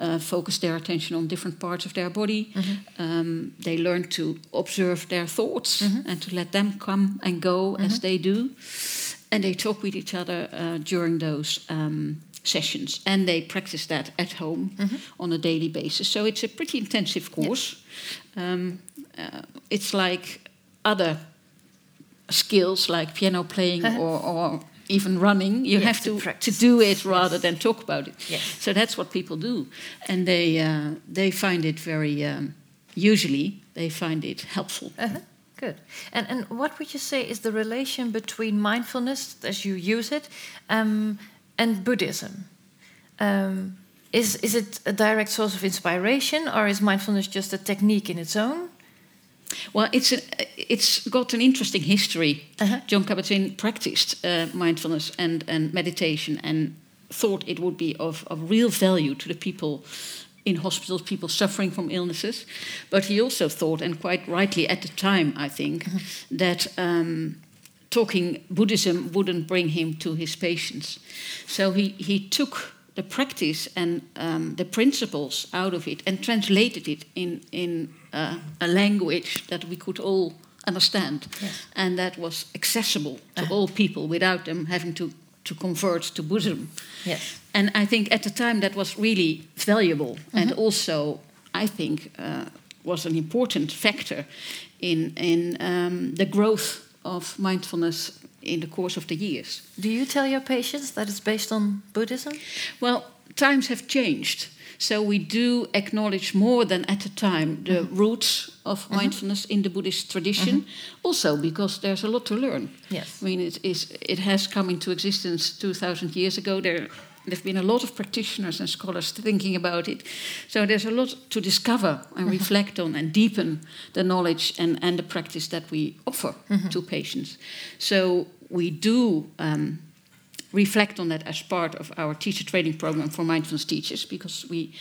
uh, focus their attention on different parts of their body. Mm-hmm. Um, they learn to observe their thoughts and to let them come and go as they do. And they talk with each other uh, during those um, sessions. And they practice that at home on a daily basis. So it's a pretty intensive course. Um, uh, it's like other skills like piano playing Uh-huh. or, or even running. You Yes, have to to, to do it rather than talk about it. Yes. So that's what people do, and they uh, they find it very. Um, usually, they find it helpful. Uh-huh. Good. And and what would you say is the relation between mindfulness, as you use it, um, and Buddhism? Um, is is it a direct source of inspiration, or is mindfulness just a technique in its own? Well, it's a, it's got an interesting history. Uh-huh. Jon Kabat-Zinn practiced uh, mindfulness and, and meditation and thought it would be of, of real value to the people in hospitals, people suffering from illnesses. But he also thought, and quite rightly at the time, I think, that um, talking Buddhism wouldn't bring him to his patients. So he, he took the practice and um, the principles out of it and translated it in, in uh, a language that we could all understand Yes. and that was accessible to all people without them having to, to convert to Buddhism. Yes. And I think at the time that was really valuable and also, I think, uh, was an important factor in, in um, the growth of mindfulness in the course of the years. Do you tell your patients that it's based on Buddhism? Well, times have changed. So we do acknowledge more than at the time the mm-hmm. roots of mm-hmm. mindfulness in the Buddhist tradition, mm-hmm. also because there's a lot to learn. Yes. I mean, it, is, it has come into existence 2,000 years ago. There have been a lot of practitioners and scholars thinking about it. So there's a lot to discover and reflect on and deepen the knowledge and, and the practice that we offer to patients. So we do um, reflect on that as part of our teacher training program for mindfulness teachers because we,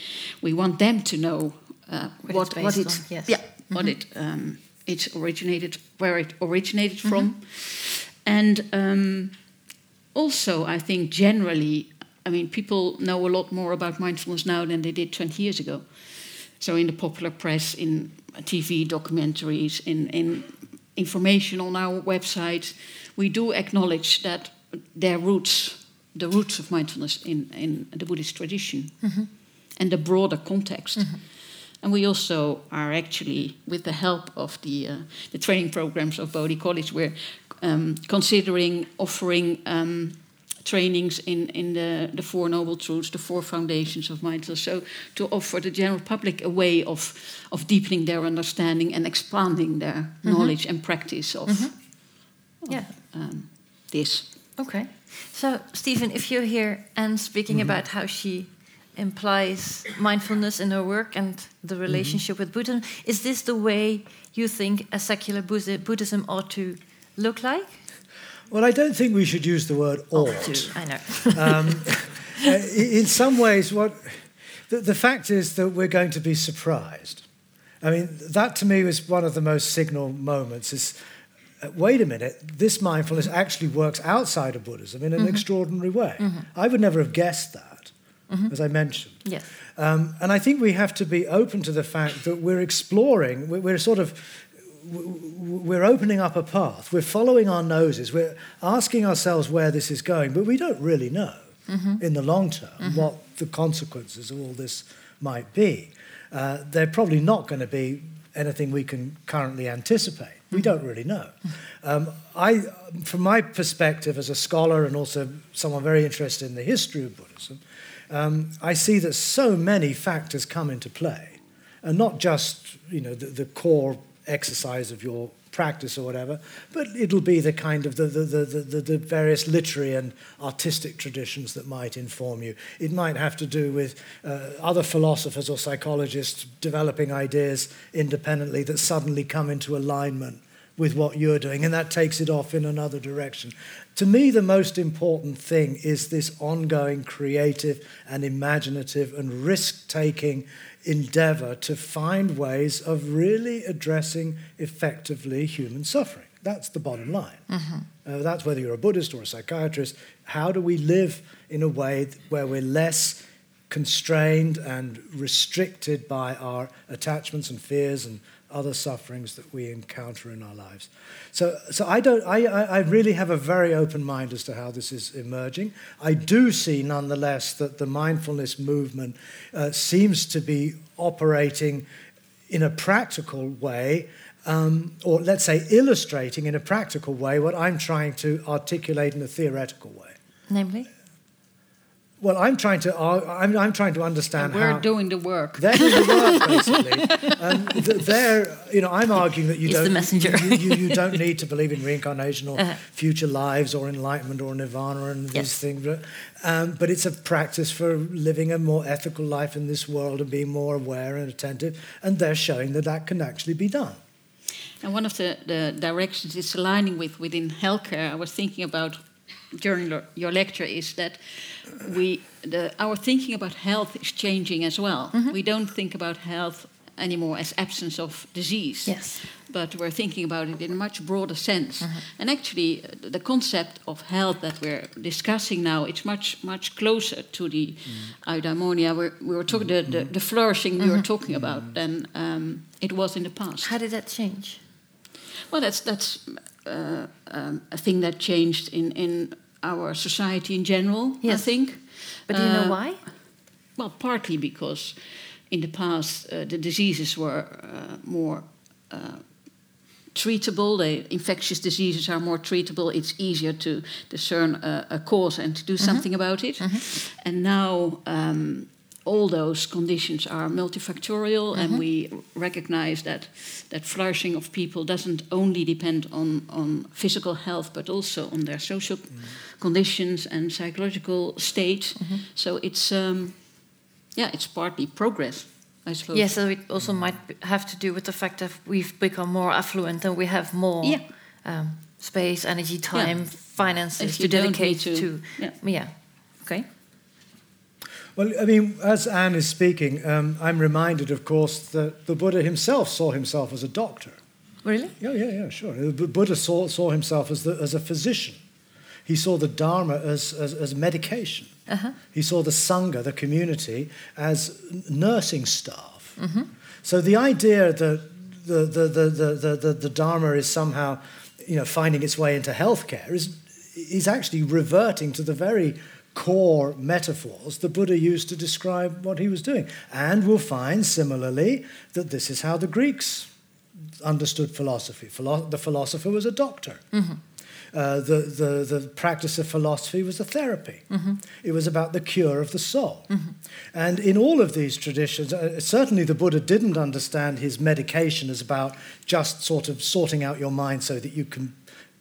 we want them to know uh, What what, what it, on, yes. yeah, what it um, it's originated, where it originated from, and um, also I think generally, I mean, people know a lot more about mindfulness now than they did 20 years ago. So in the popular press, in TV documentaries, in, in information on our website, we do acknowledge that their roots, the roots of mindfulness in, in the Buddhist tradition, and the broader context. And we also are actually, with the help of the, uh, the training programs of Bodhi College, we're um, considering offering um, trainings in, in the, the Four Noble Truths, the Four Foundations of Mindfulness, so to offer the general public a way of, of deepening their understanding and expanding their mm-hmm. knowledge and practice mm-hmm. of Yeah. um, this. Okay. So, Stephen, if you're here and speaking mm-hmm. about how she implies mindfulness in her work and the relationship with Buddhism, is this the way you think a secular Buddhism ought to look like? Well, I don't think we should use the word ought. To, I know. <laughs> um, uh, in some ways, what the, the fact is that we're going to be surprised. I mean, that to me was one of the most signal moments. Is uh, wait a minute, this mindfulness actually works outside of Buddhism in an extraordinary way. I would never have guessed that, as I mentioned. yes. Um, and I think we have to be open to the fact that we're exploring, we're, we're sort of, we're opening up a path, we're following our noses, we're asking ourselves where this is going, but we don't really know in the long term what the consequences of all this might be. Uh, they're probably not going to be anything we can currently anticipate. We don't really know. Um, I, from my perspective as a scholar and also someone very interested in the history of Buddhism, um, I see that so many factors come into play, and not just you know the, the core exercise of your practice or whatever, but it'll be the kind of the, the, the, the, various literary and artistic traditions that might inform you. It might have to do with uh, other philosophers or psychologists developing ideas independently that suddenly come into alignment with what you're doing, and that takes it off in another direction. To me, the most important thing is this ongoing creative and imaginative and risk taking endeavor to find ways of really addressing effectively human suffering. That's the bottom line. Mm-hmm. Uh, that's whether you're a Buddhist or a psychiatrist. How do we live in a way where we're less constrained and restricted by our attachments and fears and other sufferings that we encounter in our lives. So, so I, don't, I, I really have a very open mind as to how this is emerging. I do see, nonetheless, that the mindfulness movement uh, seems to be operating in a practical way, um, or let's say illustrating in a practical way what I'm trying to articulate in a theoretical way. Namely? Well, I'm trying to. I'm, I'm trying to understand. And we're how doing the work. They're doing the work, <laughs> basically. um, they're, you know, I'm arguing that you He's don't. the messenger. you, you, you, don't need to believe in reincarnation or uh-huh. future lives or enlightenment or nirvana and these yes. things. But, um, but it's a practice for living a more ethical life in this world and being more aware and attentive. And they're showing that that can actually be done. And one of the, the directions it's aligning with within healthcare. I was thinking about during your lecture is that we the, our thinking about health is changing as well. Mm -hmm. We don't think about health anymore as absence of disease. Yes. But we're thinking about it in a much broader sense. Mm -hmm. And actually, uh, the concept of health that we're discussing now, it's much, much closer to the mm. eudaimonia. We're, were talking, the, the, the flourishing we were mm-hmm. talking about than um, it was in the past. How did that change? Well, that's, that's uh, um, a thing that changed in, in our society in general, yes. I think. But do you know uh, why? Well, partly because in the past uh, the diseases were uh, more uh, treatable. The infectious diseases are more treatable. It's easier to discern a, a cause and to do mm-hmm. something about it. Mm-hmm. And now um, all those conditions are multifactorial, mm-hmm. and we recognize that that flourishing of people doesn't only depend on on physical health, but also on their social mm-hmm. conditions and psychological state. Mm-hmm. So it's um, yeah, it's partly progress. I suppose. Yes, so it also might have to do with the fact that we've become more affluent and we have more yeah. um, space, energy, time, yeah. finances to dedicate to. to yeah. yeah. Okay. Well, I mean, as Anne is speaking, um, I'm reminded, of course, that the Buddha himself saw himself as a doctor. Really? Yeah, yeah, yeah, sure. The Buddha saw, saw himself as, the, as a physician. He saw the Dharma as, as, as medication. Uh-huh. He saw the Sangha, the community, as nursing staff. Mm-hmm. So the idea that the, the, the, the, the, the Dharma is somehow you know, finding its way into healthcare is, is actually reverting to the very core metaphors the Buddha used to describe what he was doing. And we'll find similarly that this is how the Greeks understood philosophy. Philo- the philosopher was a doctor. Mm-hmm. Uh, the, the, the practice of philosophy was a therapy. Mm-hmm. It was about the cure of the soul. Mm-hmm. And in all of these traditions, uh, certainly the Buddha didn't understand his medication as about just sort of sorting out your mind so that you can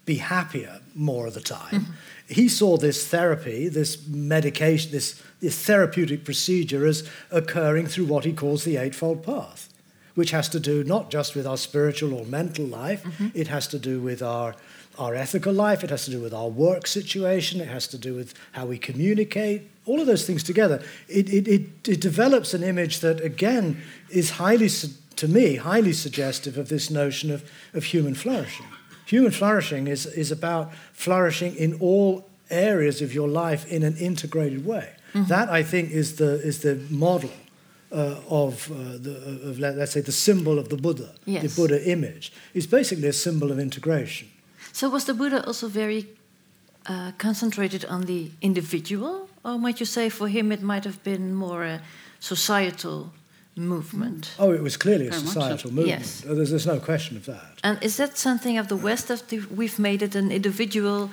be happier more of the time. Mm-hmm he saw this therapy, this medication, this, this therapeutic procedure as occurring through what he calls the Eightfold Path, which has to do not just with our spiritual or mental life, mm-hmm. it has to do with our, our ethical life, it has to do with our work situation, it has to do with how we communicate, all of those things together. It, it, it, it develops an image that, again, is highly, to me, highly suggestive of this notion of, of human flourishing. Human flourishing is, is about flourishing in all areas of your life in an integrated way. Mm-hmm. That, I think, is the, is the model uh, of, uh, the, of, let's say, the symbol of the Buddha, yes. the Buddha image. is basically a symbol of integration. So, was the Buddha also very uh, concentrated on the individual? Or might you say for him it might have been more a societal movement. Oh, it was clearly a societal movement. Yes. There's, there's, no question of that. And is that something of the West that we've made it an individual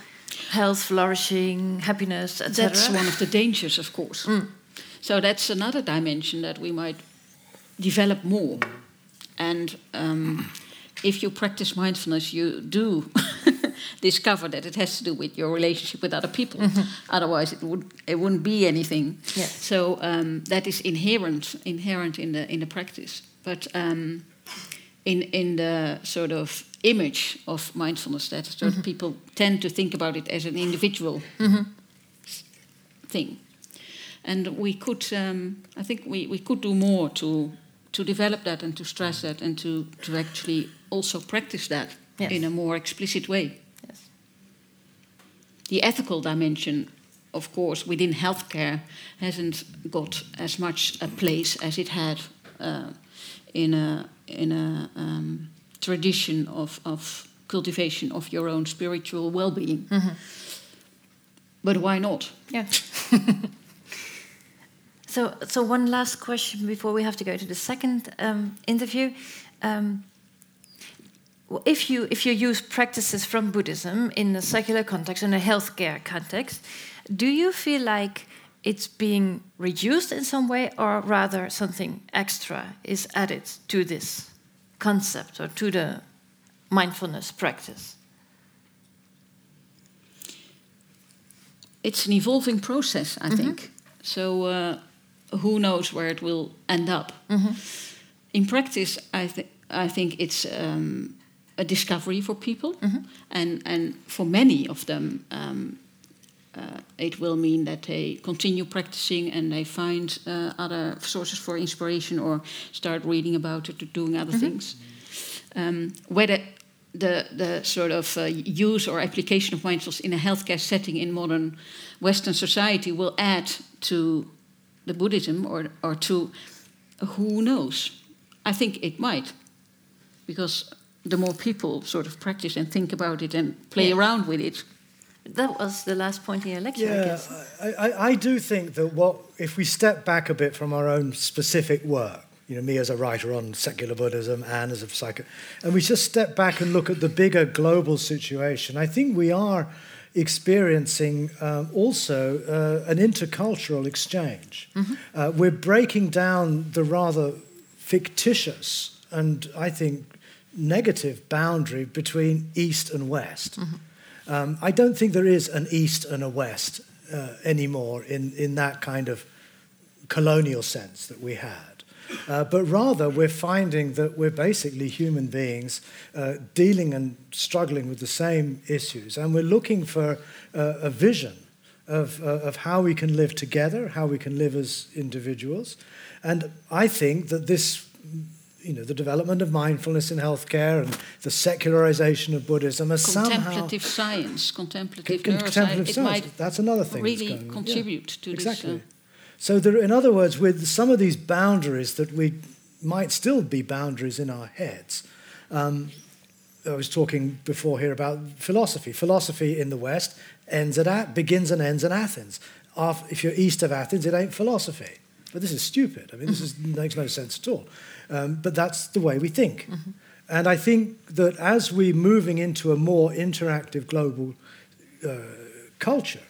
health, flourishing, happiness, etc.? That's one of the dangers, of course. Mm. So that's another dimension that we might develop more. And um, if you practice mindfulness, you do <laughs> discover that it has to do with your relationship with other people. Mm -hmm. Otherwise, it would it wouldn't be anything. Yeah. So um, that is inherent inherent in the in the practice. But um, in in the sort of image of mindfulness that sort of people tend to think about it as an individual thing. And we could, um, I think we, we could do more to, to develop that and to stress that and to, to actually also practice that Yes. in a more explicit way. The ethical dimension, of course, within healthcare hasn't got as much a place as it had uh, in a, in a um, tradition of, of cultivation of your own spiritual well being. But why not? Yeah. <laughs> so, so one last question before we have to go to the second um, interview. Um, if you if you use practices from Buddhism in a secular context, in a healthcare context, do you feel like it's being reduced in some way, or rather something extra is added to this concept or to the mindfulness practice? It's an evolving process, I think. So uh, who knows where it will end up? In practice, I, th- I think it's um, a discovery for people, and and for many of them, um, uh, it will mean that they continue practicing and they find uh, other sources for inspiration or start reading about it or doing other things. Um, whether the, the sort of uh, use or application of mindfulness in a healthcare setting in modern Western society will add to the Buddhism or, or to who knows? I think it might, because the more people sort of practice and think about it and play Yeah. around with it, That was the last point in your lecture, I Yeah, guess. I, I, I do think that what if we step back a bit from our own specific work, you know, me as a writer on secular Buddhism, Anne as a psycho, and we just step back and look at the bigger global situation, I think we are experiencing um, also uh, an intercultural exchange. Uh, we're breaking down the rather fictitious and I think negative boundary between East and West. Um, I don't think there is an East and a West uh, anymore in, in that kind of colonial sense that we had. Uh, but rather, we're finding that we're basically human beings uh, dealing and struggling with the same issues. And we're looking for uh, a vision of, uh, of how we can live together, how we can live as individuals. And I think that this you know, the development of mindfulness in healthcare and the secularization of Buddhism somehow contemplative science, contemplative Con- contemplative it science. might That's another thing. that's really going on. Yeah, contribute to exactly. this. uh, So, there, in other words, with some of these boundaries that we might still be boundaries in our heads. Um, I was talking before here about philosophy. Philosophy in the West ends at begins and ends in Athens. If you're east of Athens, it ain't philosophy. But this is stupid. I mean, this is, makes no sense at all. Um, but that's the way we think. And I think that as we're moving into a more interactive global uh, culture,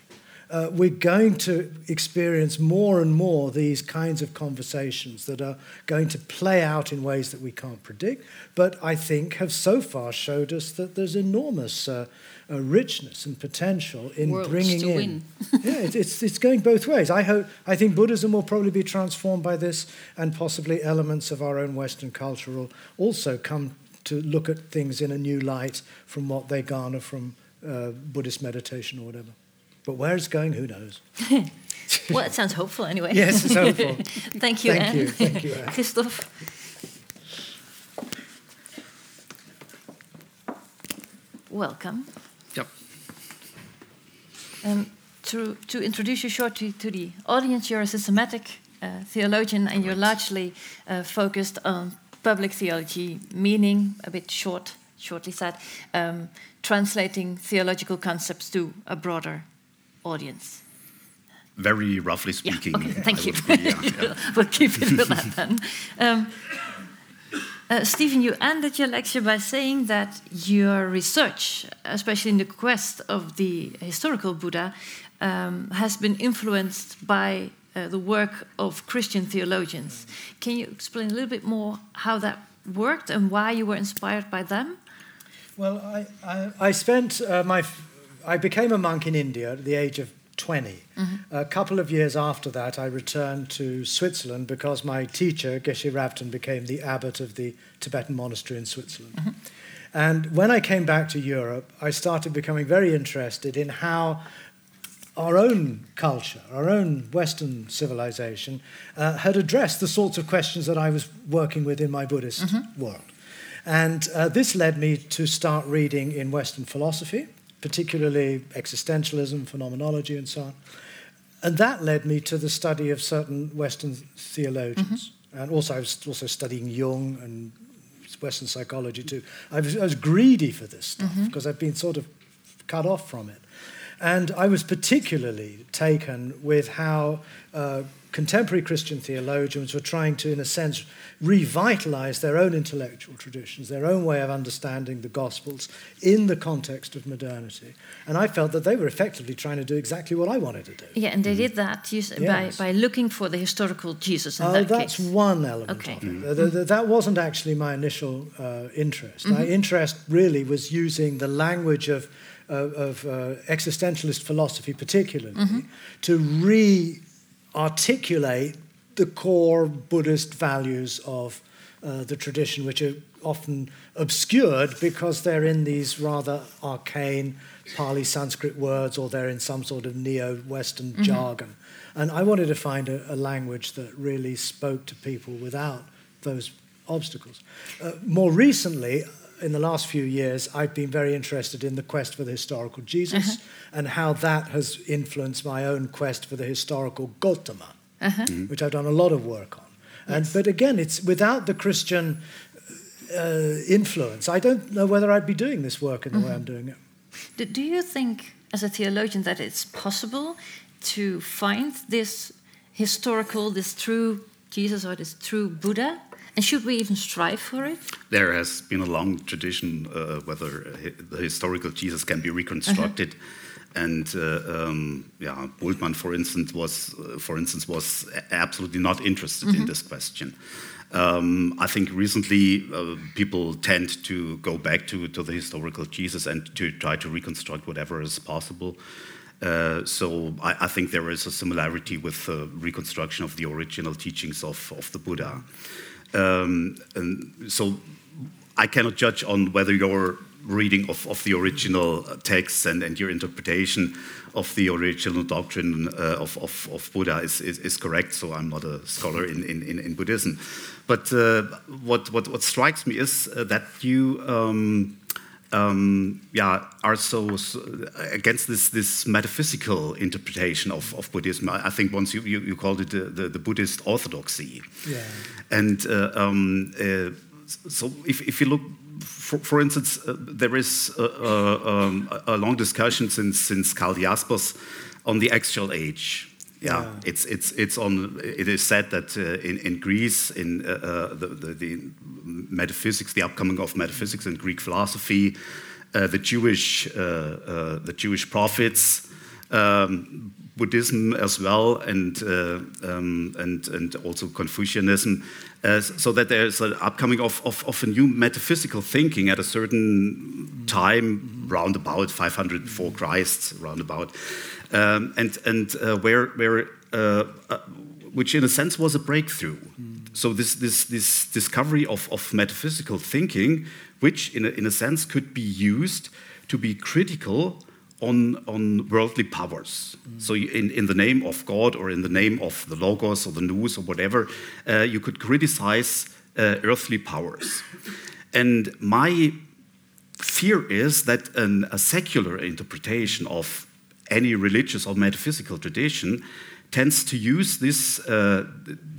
uh, we're going to experience more and more these kinds of conversations that are going to play out in ways that we can't predict, but I think have so far showed us that there's enormous uh, uh, richness and potential in Worlds bringing in. <laughs> yeah, it, it's it's going both ways. I hope. I think Buddhism will probably be transformed by this, and possibly elements of our own Western culture will also come to look at things in a new light from what they garner from uh, Buddhist meditation or whatever. But where it's going, who knows? <laughs> <laughs> Well, it sounds hopeful anyway. Yes, it's hopeful. Thank you, Thank Anne. you, thank you, Anne. Christoph. Welcome. Um, to, to introduce you shortly to the audience, you're a systematic uh, theologian and you're largely uh, focused on public theology, meaning, a bit short, shortly said, um, translating theological concepts to a broader audience. Very roughly Yeah, speaking. okay, thank I you. would agree, yeah, yeah. <laughs> we'll keep it with that then. Um, uh, Stephen, you ended your lecture by saying that your research, especially in the quest of the historical Buddha, um, has been influenced by uh, the work of Christian theologians. Can you explain a little bit more how that worked and why you were inspired by them? Well, I, I, I spent uh, my. I became a monk in India at the age of 20. A couple of years after that, I returned to Switzerland because my teacher, Geshe Rabten, became the abbot of the Tibetan monastery in Switzerland. And when I came back to Europe, I started becoming very interested in how our own culture, our own Western civilization, uh, had addressed the sorts of questions that I was working with in my Buddhist mm-hmm. world. And uh, this led me to start reading in Western philosophy, particularly existentialism, phenomenology, and so on. And that led me to the study of certain Western theologians. Mm-hmm. And also, I was also studying Jung and Western psychology too. I was, I was greedy for this stuff mm-hmm. because I've been sort of cut off from it. And I was particularly taken with how uh, contemporary Christian theologians were trying to, in a sense, revitalize their own intellectual traditions, their own way of understanding the Gospels in the context of modernity. And I felt that they were effectively trying to do exactly what I wanted to do. Yeah, and they did that yes. by, by looking for the historical Jesus. oh, that that's case. one element okay. of it. Mm-hmm. That wasn't actually my initial uh, interest. Mm-hmm. My interest really was using the language of of, of uh, existentialist philosophy, particularly, mm-hmm. to re articulate the core Buddhist values of uh, the tradition, which are often obscured because they're in these rather arcane Pali Sanskrit words or they're in some sort of neo Western mm-hmm. jargon. And I wanted to find a, a, language that really spoke to people without those obstacles. Uh, more recently, in the last few years, I've been very interested in the quest for the historical Jesus uh-huh. and how that has influenced my own quest for the historical Gautama, uh-huh. mm-hmm. which I've done a lot of work on. And, yes. But again, it's without the Christian uh, influence, I don't know whether I'd be doing this work in the uh-huh. way I'm doing it. Do, do you think, as a theologian, that it's possible to find this historical, this true Jesus or this true Buddha and should we even strive for it? There has been a long tradition uh, whether the historical Jesus can be reconstructed. Uh -huh. And uh, um, yeah, Bultmann, for instance, was uh, for instance was absolutely not interested mm -hmm. in mm-hmm. this question. Um, I think recently uh, people tend to go back to, to the historical Jesus and to try to reconstruct whatever is possible. Uh, so I, I, think there is a similarity with the reconstruction of the original teachings of, of the Buddha. Um, and so I cannot judge on whether your reading of, of the original text and, and your interpretation of the original doctrine uh, of, of, of, Buddha is, is, is, correct. So I'm not a scholar in, in, in Buddhism. But uh, what, what, what strikes me is uh, that you um, um, yeah, are so, so, against this, this metaphysical interpretation of, of Buddhism. I, think once you, you, you, called it the, the, the Buddhist orthodoxy. Yeah. And uh, um, uh, so if, if you look, for, for instance, uh, there is a, a, um, a, long discussion since, since Karl Jaspers on the axial age. Yeah, yeah, it's it's it's on. It is said that uh, in in Greece, in uh, uh, the, the, the metaphysics, the upcoming of metaphysics and Greek philosophy, uh, the Jewish uh, uh, the Jewish prophets, um, Buddhism as well, and um, and and also Confucianism, so that there is an upcoming of, of of a new metaphysical thinking at a certain time, round about 500 before Christ, round about um, and and uh, where where uh, uh, which in a sense was a breakthrough. Mm. So this this this discovery of of metaphysical thinking, which in a, in a sense could be used to be critical on, on worldly powers. Mm. So, in, in the name of God or in the name of the Logos or the Nous or whatever, uh, you could criticize uh, earthly powers. And my fear is that an, a secular interpretation of any religious or metaphysical tradition tends to use this, uh,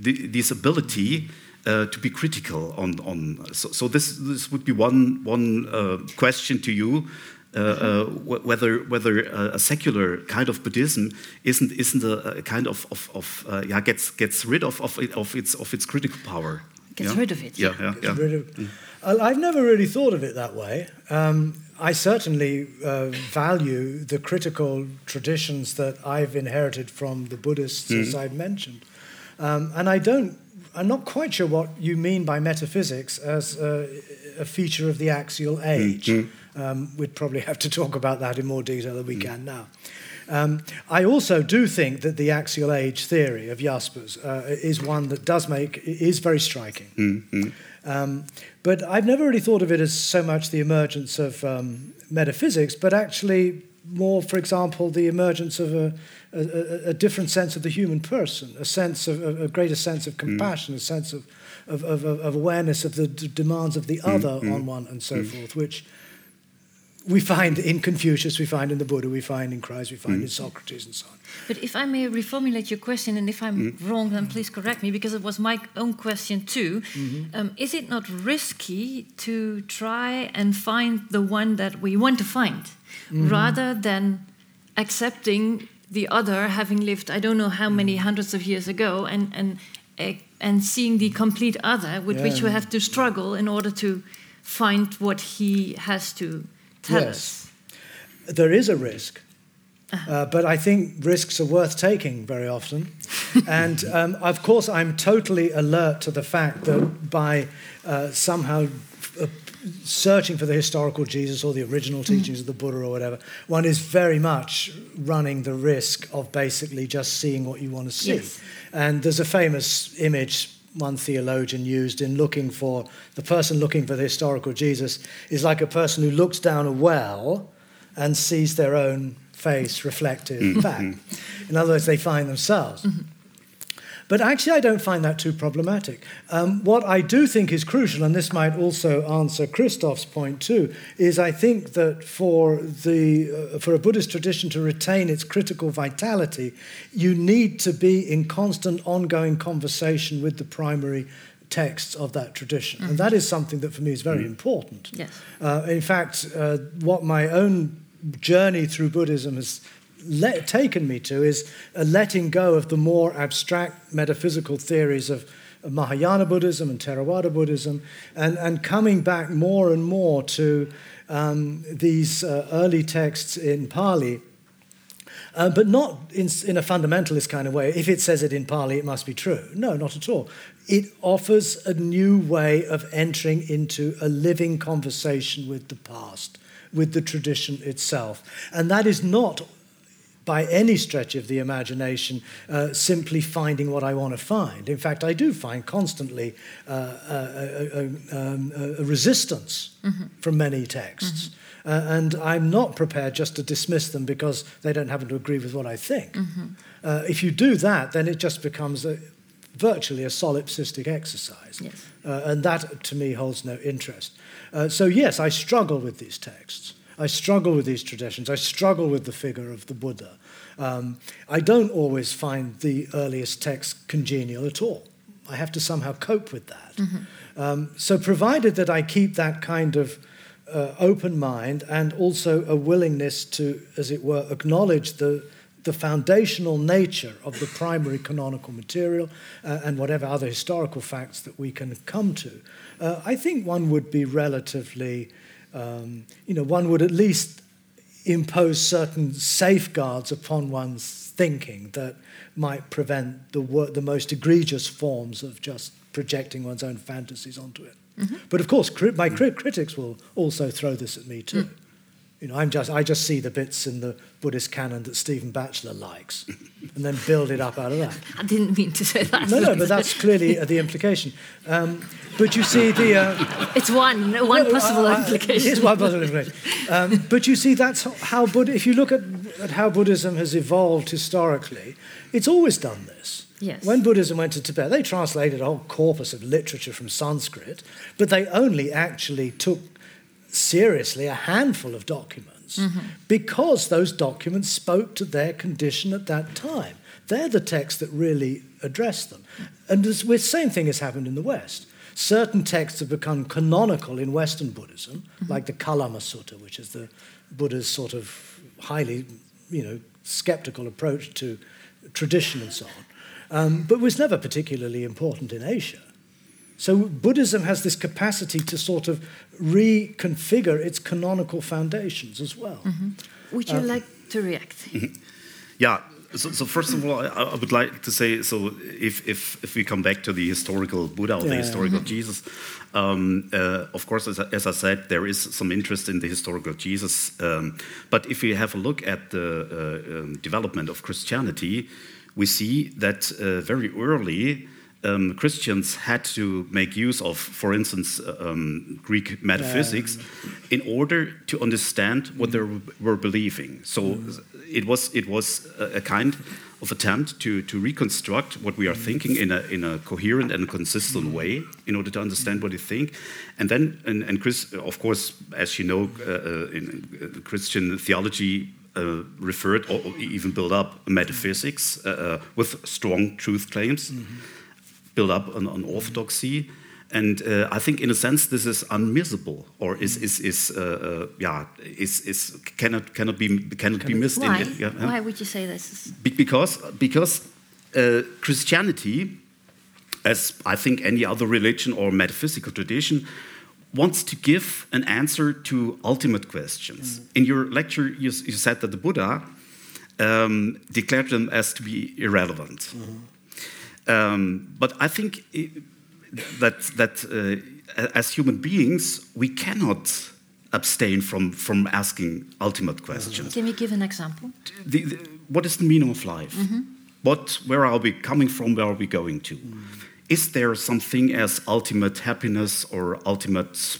th this ability uh, to be critical on. on so, so this, this would be one, one uh, question to you. Uh, uh, whether whether a secular kind of Buddhism isn't isn't a, a kind of of, of uh, yeah gets gets rid of, of of its of its critical power. Gets yeah? rid of it. Yeah, yeah. yeah. Of, mm. I've never really thought of it that way. Um, I certainly uh, value the critical traditions that I've inherited from the Buddhists, mm. as I've mentioned. Um, and I don't, I'm not quite sure what you mean by metaphysics as a, a feature of the axial age. Mm. Um, we'd probably have to talk about that in more detail than we mm. can now. Um, I also do think that the axial age theory of Jaspers uh, is one that does make is very striking. Mm-hmm. Um, but I've never really thought of it as so much the emergence of um, metaphysics, but actually more, for example, the emergence of a, a, a, different sense of the human person, a sense of a, greater sense of compassion, mm. a sense of, of, of, of, awareness of the demands of the mm. other mm. on one, and so mm. forth, which we find in Confucius, we find in the Buddha, we find in Christ, we find in Socrates, and so on. But if I may reformulate your question, and if I'm wrong, then please correct me, because it was my own question too. Mm-hmm. Um, is it not risky to try and find the one that we want to find, mm-hmm. rather than accepting the other having lived I don't know how many mm. hundreds of years ago and and and seeing the complete other with yeah. which we have to struggle in order to find what he has to tell yes. us. There is a risk. Uh-huh. Uh, but I think risks are worth taking very often. <laughs> and um, of course, I'm totally alert to the fact that by uh, somehow uh, searching for the historical Jesus or the original mm-hmm. teachings of the Buddha or whatever, one is very much running the risk of basically just seeing what you want to see. Yes. And there's a famous image one theologian used in looking for the person looking for the historical Jesus is like a person who looks down a well and sees their own face reflected mm-hmm. back. In other words, they find themselves. Mm-hmm. But actually, I don't find that too problematic. Um, what I do think is crucial, and this might also answer Christoph's point too, is I think that for, the, uh, for a Buddhist tradition to retain its critical vitality, you need to be in constant, ongoing conversation with the primary texts of that tradition. Mm-hmm. And that is something that for me is very mm-hmm. important. Yes. Uh, in fact, uh, what my own journey through Buddhism has let, taken me to is a letting go of the more abstract metaphysical theories of, Mahayana Buddhism and Theravada Buddhism, and, and coming back more and more to um, these uh, early texts in Pali. Uh, but not in, in a fundamentalist kind of way. If it says it in Pali, it must be true. No, not at all. It offers a new way of entering into a living conversation with the past, with the tradition itself. And that is not by any stretch of the imagination uh, simply finding what I want to find. In fact, I do find constantly uh, a, a, um, a, a, resistance mm-hmm. from many texts. Mm-hmm. Uh, and I'm not prepared just to dismiss them because they don't happen to agree with what I think. Mm-hmm. Uh, if you do that, then it just becomes virtually a solipsistic exercise. Yes. Uh, and that, to me, holds no interest. Uh, so, yes, I struggle with these texts. I struggle with these traditions. I struggle with the figure of the Buddha. Um, I don't always find the earliest texts congenial at all. I have to somehow cope with that. Mm-hmm. Um, so, provided that I keep that kind of uh, open mind and also a willingness to, as it were, acknowledge the, the foundational nature of the primary canonical material uh, and whatever other historical facts that we can come to, uh, I think one would be relatively um, you know, one would at least impose certain safeguards upon one's thinking that might prevent the, wor- the most egregious forms of just projecting one's own fantasies onto it. Mm-hmm. But of course, cri- my cri- critics will also throw this at me too. Mm. You know, I'm just, I just see the bits in the Buddhist canon that Stephen Batchelor likes and then build it up out of that. <laughs> I didn't mean to say that. No, no, but that's clearly the implication. Um, but you see the... Uh, it's one, one possible uh, implication. It is one possible implication. Um, but you see, that's how Buddha, if you look at, at how Buddhism has evolved historically, it's always done this. Yes. When Buddhism went to Tibet, they translated a whole corpus of literature from Sanskrit, but they only actually took seriously a handful of documents mm-hmm. because those documents spoke to their condition at that time. They're the texts that really address them. And the same thing has happened in the West. Certain texts have become canonical in Western Buddhism, mm-hmm. like the Kalama Sutta, which is the Buddha's sort of highly, you know, skeptical approach to tradition and so on, um, but was never particularly important in Asia. So Buddhism has this capacity to sort of reconfigure its canonical foundations as well. Mm-hmm. Would you uh, like to react? Mm-hmm. Yeah, So, so first of all, I, I, would like to say, so if, if, if we come back to the historical Buddha or yeah. the historical mm -hmm. Jesus, um, uh, of course, as I, as I, said, there is some interest in the historical Jesus. Um, but if we have a look at the uh, um, development of Christianity, we see that uh, very early um, Christians had to make use of, for instance, uh, um, Greek metaphysics yeah. in order to understand what they were believing. So mm. it was it was a, kind of attempt to to reconstruct what we are thinking in a in a coherent and consistent way in order to understand what you think, and then and, and Chris, of course, as you know, uh, uh in uh, Christian theology uh, referred or even built up metaphysics uh, with strong truth claims. Mm -hmm build up on, on orthodoxy. And uh, I think, in a sense, this is unmissable, or is is is uh, uh, yeah is is cannot cannot be cannot be missed. Why? In, yeah, Why would you say this? Be because because uh, Christianity, as I think any other religion or metaphysical tradition, wants to give an answer to ultimate questions. Mm. In your lecture, you, you, said that the Buddha um, declared them as to be irrelevant. Mm -hmm. Um, but I think it, that that uh, as human beings we cannot abstain from from asking ultimate questions. Can you give an example? The, the, what is the meaning of life? Mm -hmm. What where are we coming from? Where are we going to? Mm. Is there something as ultimate happiness or ultimate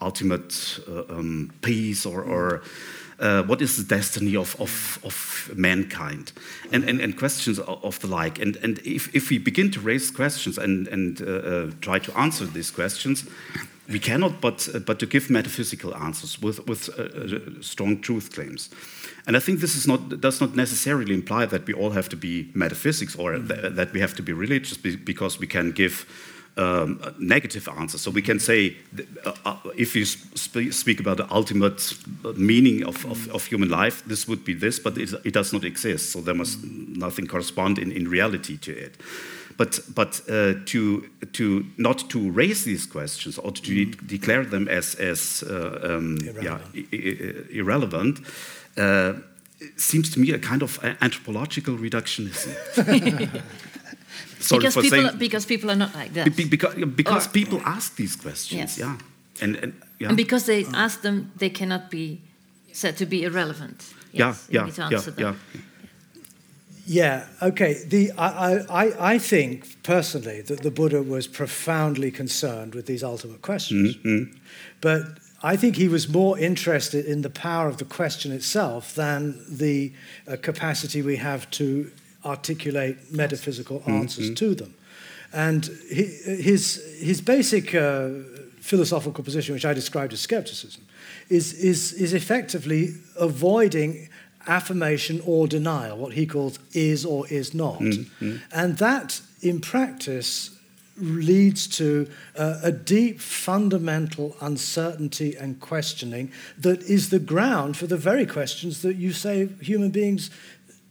ultimate uh, um, peace or, or uh, what is the destiny of, of, of mankind? And, and, and questions of, the like. And, and if, if we begin to raise questions and, and uh, uh, try to answer these questions we cannot but, uh, but to give metaphysical answers with, with uh, uh, strong truth claims. And I think this is not, does not necessarily imply that we all have to be metaphysics or th that we have to be religious because we can give um, negative answer. So we can say, uh, uh, if you sp speak about the ultimate meaning of, of, of, human life, this would be this, but it, it, does not exist. So there must nothing correspond in, in reality to it. But, but uh, to, to not to raise these questions or to de declare them as, as uh, um, irrelevant, yeah, irrelevant uh, seems to me a kind of anthropological reductionism. <laughs> Sorry because for people, saying, because people are not like that. because because or, people ask these questions, yes. yeah. And, and, yeah. and because they ask them, they cannot be said to be irrelevant. Yes, yeah, yeah, yeah, yeah. Yeah, okay. The, I, I, I think personally that the Buddha was profoundly concerned with these ultimate questions. Mm -hmm. But I think he was more interested in the power of the question itself than the uh, capacity we have to articulate metaphysical mm-hmm. answers mm -hmm. to them. And his, his basic uh, philosophical position, which I described as skepticism, is, is, is effectively avoiding affirmation or denial, what he calls is or is not. Mm -hmm. And that, in practice, leads to uh, a deep fundamental uncertainty and questioning that is the ground for the very questions that you say human beings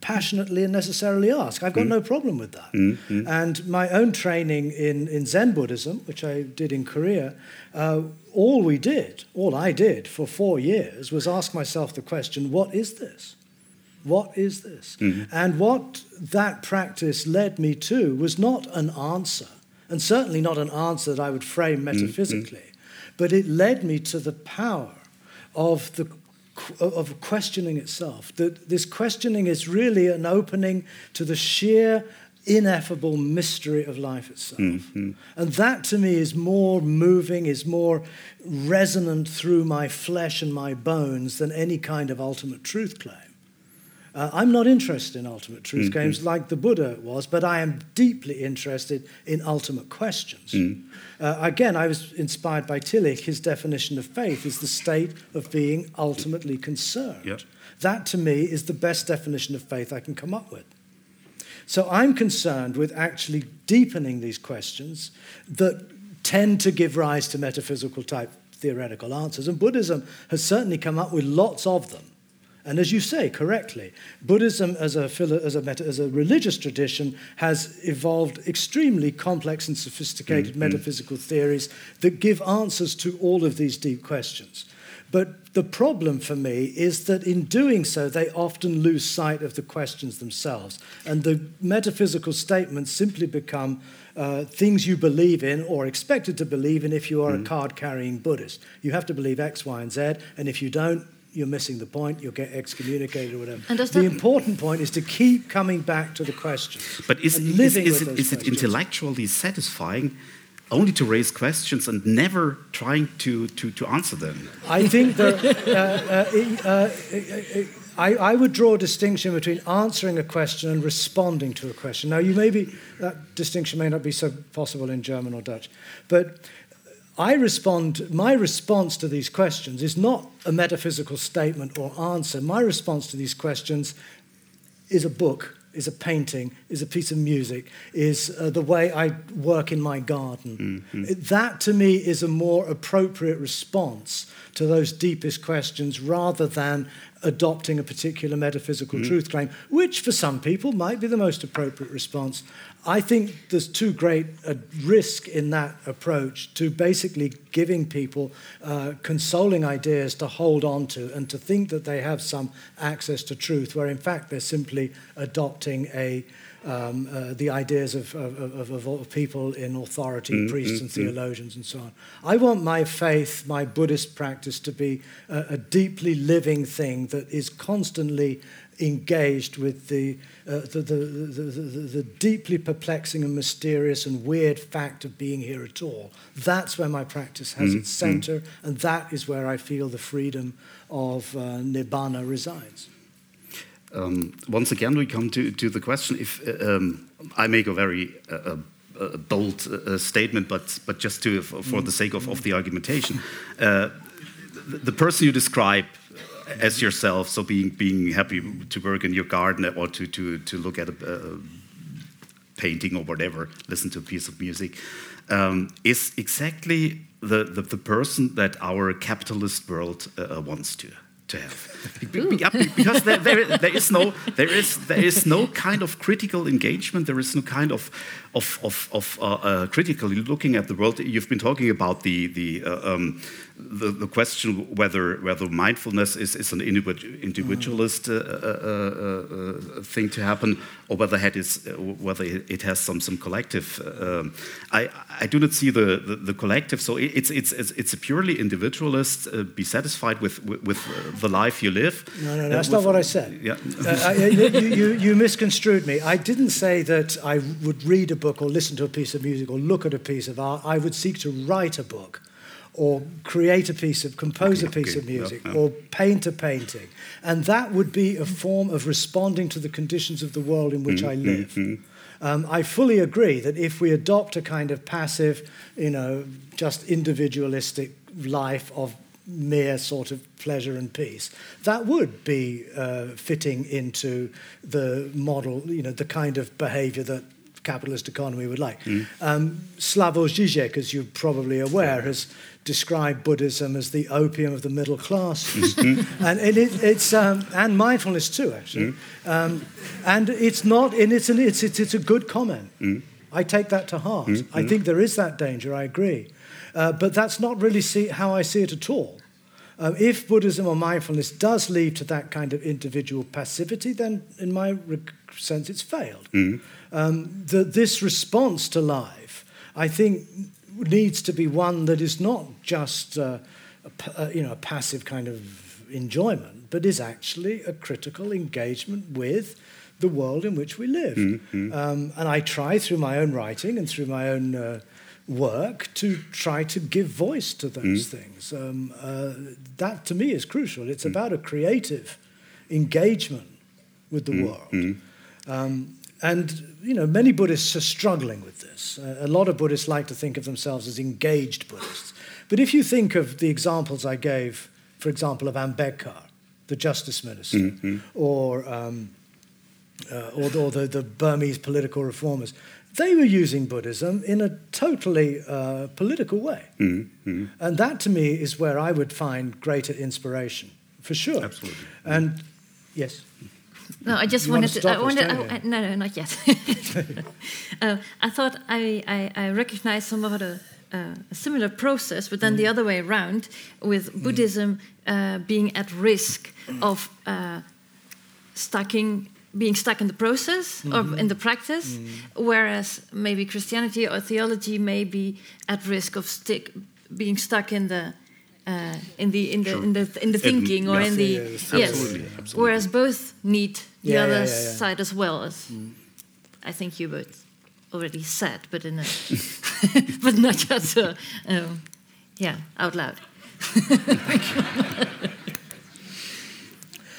passionately and necessarily ask. I've got mm. no problem with that. Mm, mm. And my own training in, in Zen Buddhism, which I did in Korea, uh, all we did, all I did for four years was ask myself the question what is this? What is this? Mm-hmm. And what that practice led me to was not an answer, and certainly not an answer that I would frame mm-hmm. metaphysically, but it led me to the power of the of questioning itself. That this questioning is really an opening to the sheer ineffable mystery of life itself. Mm-hmm. And that to me is more moving, is more resonant through my flesh and my bones than any kind of ultimate truth claim. Uh, I'm not interested in ultimate truth mm-hmm. claims like the Buddha was, but I am deeply interested in ultimate questions. Mm. Uh, again, I was inspired by Tillich. His definition of faith is the state of being ultimately concerned. Yep. That, to me, is the best definition of faith I can come up with. So I'm concerned with actually deepening these questions that tend to give rise to metaphysical type theoretical answers. And Buddhism has certainly come up with lots of them. And as you say correctly, Buddhism as a, as a, meta, as a religious tradition has evolved extremely complex and sophisticated mm-hmm. metaphysical theories that give answers to all of these deep questions. But the problem for me is that in doing so, they often lose sight of the questions themselves. And the metaphysical statements simply become uh, things you believe in or expected to believe in if you are mm. a card carrying Buddhist. You have to believe X, Y, and Z, and if you don't, you're missing the point, you'll get excommunicated or whatever. And the important point is to keep coming back to the question. But is, is, is, it, is it intellectually satisfying only to raise questions and never trying to, to, to answer them? I think that uh, uh, uh, I, I, would draw a distinction between answering a question and responding to a question. Now, you may be, that distinction may not be so possible in German or Dutch, but I respond, my response to these questions is not a metaphysical statement or answer. My response to these questions is a book, is a painting, is a piece of music, is uh, the way I work in my garden. Mm-hmm. That to me is a more appropriate response to those deepest questions rather than adopting a particular metaphysical mm-hmm. truth claim, which for some people might be the most appropriate response. I think there's too great a risk in that approach to basically giving people uh, consoling ideas to hold on to and to think that they have some access to truth, where in fact they're simply adopting a um, uh, the ideas of, of, of, of, people in authority, mm, priests mm, and mm. theologians, and so on. I want my faith, my Buddhist practice, to be a, a deeply living thing that is constantly engaged with the, uh, the, the, the, the, deeply perplexing and mysterious and weird fact of being here at all. That's where my practice has mm, its center, mm. and that is where I feel the freedom of uh, Nibbana resides. Um, once again, we come to, to the question if uh, um, I make a very uh, uh, bold uh, statement, but, but just to, for, for the sake of, of the argumentation, the, the person you describe as yourself, so being being happy to work in your garden or to to to look at a, a painting or whatever, listen to a piece of music, um, is exactly the, the, the person that our capitalist world uh, wants to to have because there, there, there is no there is there is no kind of critical engagement there is no kind of of of, of uh, uh, critically looking at the world you've been talking about the the uh, um, the, the, question whether whether mindfulness is, is an individualist uh, uh, uh, thing to happen or whether it is whether it has some some collective. Um, I I do not see the, the, the collective. So it's it's it's a purely individualist. be satisfied with with the life you live. No, no, no that's not what I said. Yeah. you, you, you misconstrued me. I didn't say that I would read a book or listen to a piece of music or look at a piece of art. I would seek to write a book or create a piece of, compose okay, a piece okay. of music, yeah, yeah. or paint a painting. And that would be a form of responding to the conditions of the world in which mm-hmm. I live. Mm-hmm. Um, I fully agree that if we adopt a kind of passive, you know, just individualistic life of mere sort of pleasure and peace, that would be uh, fitting into the model, you know, the kind of behavior that capitalist economy would like. Mm. Um, Slavoj Žižek, as you're probably aware, has described Buddhism as the opium of the middle classes, mm-hmm. <laughs> and it, it's um, and mindfulness too, actually. Mm. Um, and it's not, and it's an, it's, it's, it's a good comment. Mm. I take that to heart. Mm-hmm. I think there is that danger. I agree, uh, but that's not really see, how I see it at all. Um, if Buddhism or mindfulness does lead to that kind of individual passivity, then in my sense, it's failed. Mm. Um, the, this response to life, I think, needs to be one that is not just uh, a, you know, a passive kind of enjoyment, but is actually a critical engagement with the world in which we live. Mm-hmm. Um, and I try through my own writing and through my own uh, work to try to give voice to those mm things. Um, uh, that to me is crucial. It's mm about a creative engagement with the mm world. Um, and you know, many Buddhists are struggling with this. Uh, a lot of Buddhists like to think of themselves as engaged Buddhists. But if you think of the examples I gave, for example, of Ambedkar, the justice minister, mm-hmm. or, um, uh, or, or the, the, Burmese political reformers, they were using Buddhism in a totally uh, political way. Mm-hmm. And that to me is where I would find greater inspiration, for sure. Absolutely. And yes? No, I just you wanted to. to I wanted. I, no, no, not yet. <laughs> uh, I thought I, I, I recognized some of the uh, a similar process, but then the other way around, with Buddhism uh, being at risk of uh, stucking, being stuck in the process or in the practice, whereas maybe Christianity or theology may be at risk of stick, being stuck in the. Uh, in the in the Sure. in the in the Um, thinking or yeah. in the Yeah, yeah, yes, Absolutely, absolutely. whereas both need the Yeah, other yeah, yeah, yeah. side as well as I think you both already said, but in a <laughs> but not just uh, um, yeah out loud. <laughs> <laughs>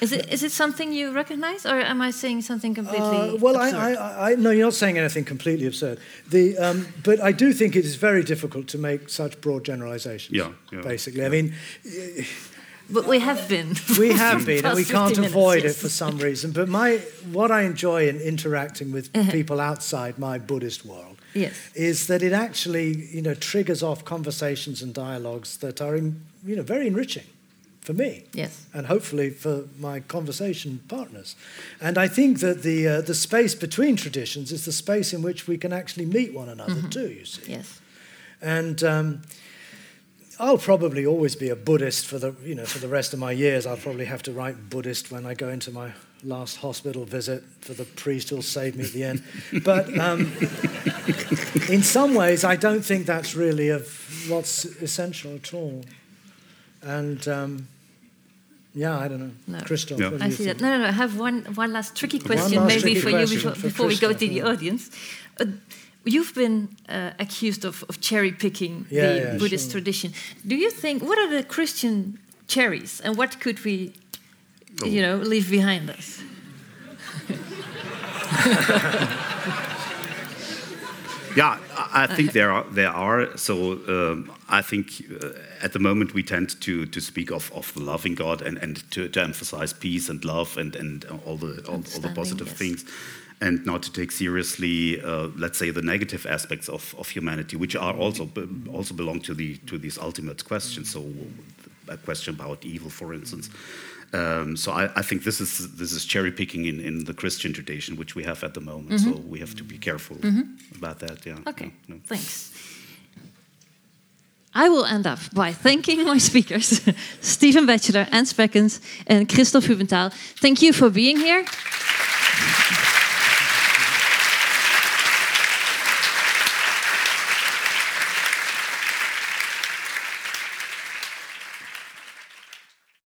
is it is it something you recognize, or am I saying something completely? Uh, well, I, absurd? I, I, no, you're not saying anything completely absurd. The, um, but I do think it is very difficult to make such broad generalizations. Yeah, yeah, basically. I mean, but we have been. <laughs> we have been, and we <laughs> can't 50 minutes, avoid yes. it for some reason. But my, what I enjoy in interacting with Uh-huh. people outside my Buddhist world Yes. is that it actually, you know, triggers off conversations and dialogues that are, in, you know, very enriching for me. Yes. and hopefully for my conversation partners. And I think that the, uh, the space between traditions is the space in which we can actually meet one another too, you see. Yes. And um, I'll probably always be a Buddhist for the, you know, for the rest of my years. I'll probably have to write Buddhist when I go into my last hospital visit for the priest who'll save me at the end. <laughs> But um, in some ways, I don't think that's really of what's essential at all. And um, yeah, I don't know. No. Christoph, Yeah. what do I you see think? that. No, no, no. I have one, one last tricky question, last maybe tricky for question you before, for before we go to Christoph, the audience. Uh, you've been uh, accused of, of cherry picking Yeah, the yeah, Buddhist sure. tradition. Do you think what are the Christian cherries, and what could we, you know, leave behind us? <laughs> Yeah, I I think there are. There are. So um, I think uh, at the moment we tend to to speak of, of the loving God and, and to, to emphasize peace and love and, and all the all, all the positive yes. things, and not to take seriously, uh, let's say, the negative aspects of, of humanity, which are also also belong to the to these ultimate questions. So a question about evil, for instance. Um, so I, I think this is this is cherry picking in, in the Christian tradition, which we have at the moment. So we have to be careful about that. Yeah. Okay, yeah. thanks. I will end up by thanking my speakers, <laughs> Stephen Batchelor, Anne Speckens, and Christoph Hübenthal. Thank you for being here.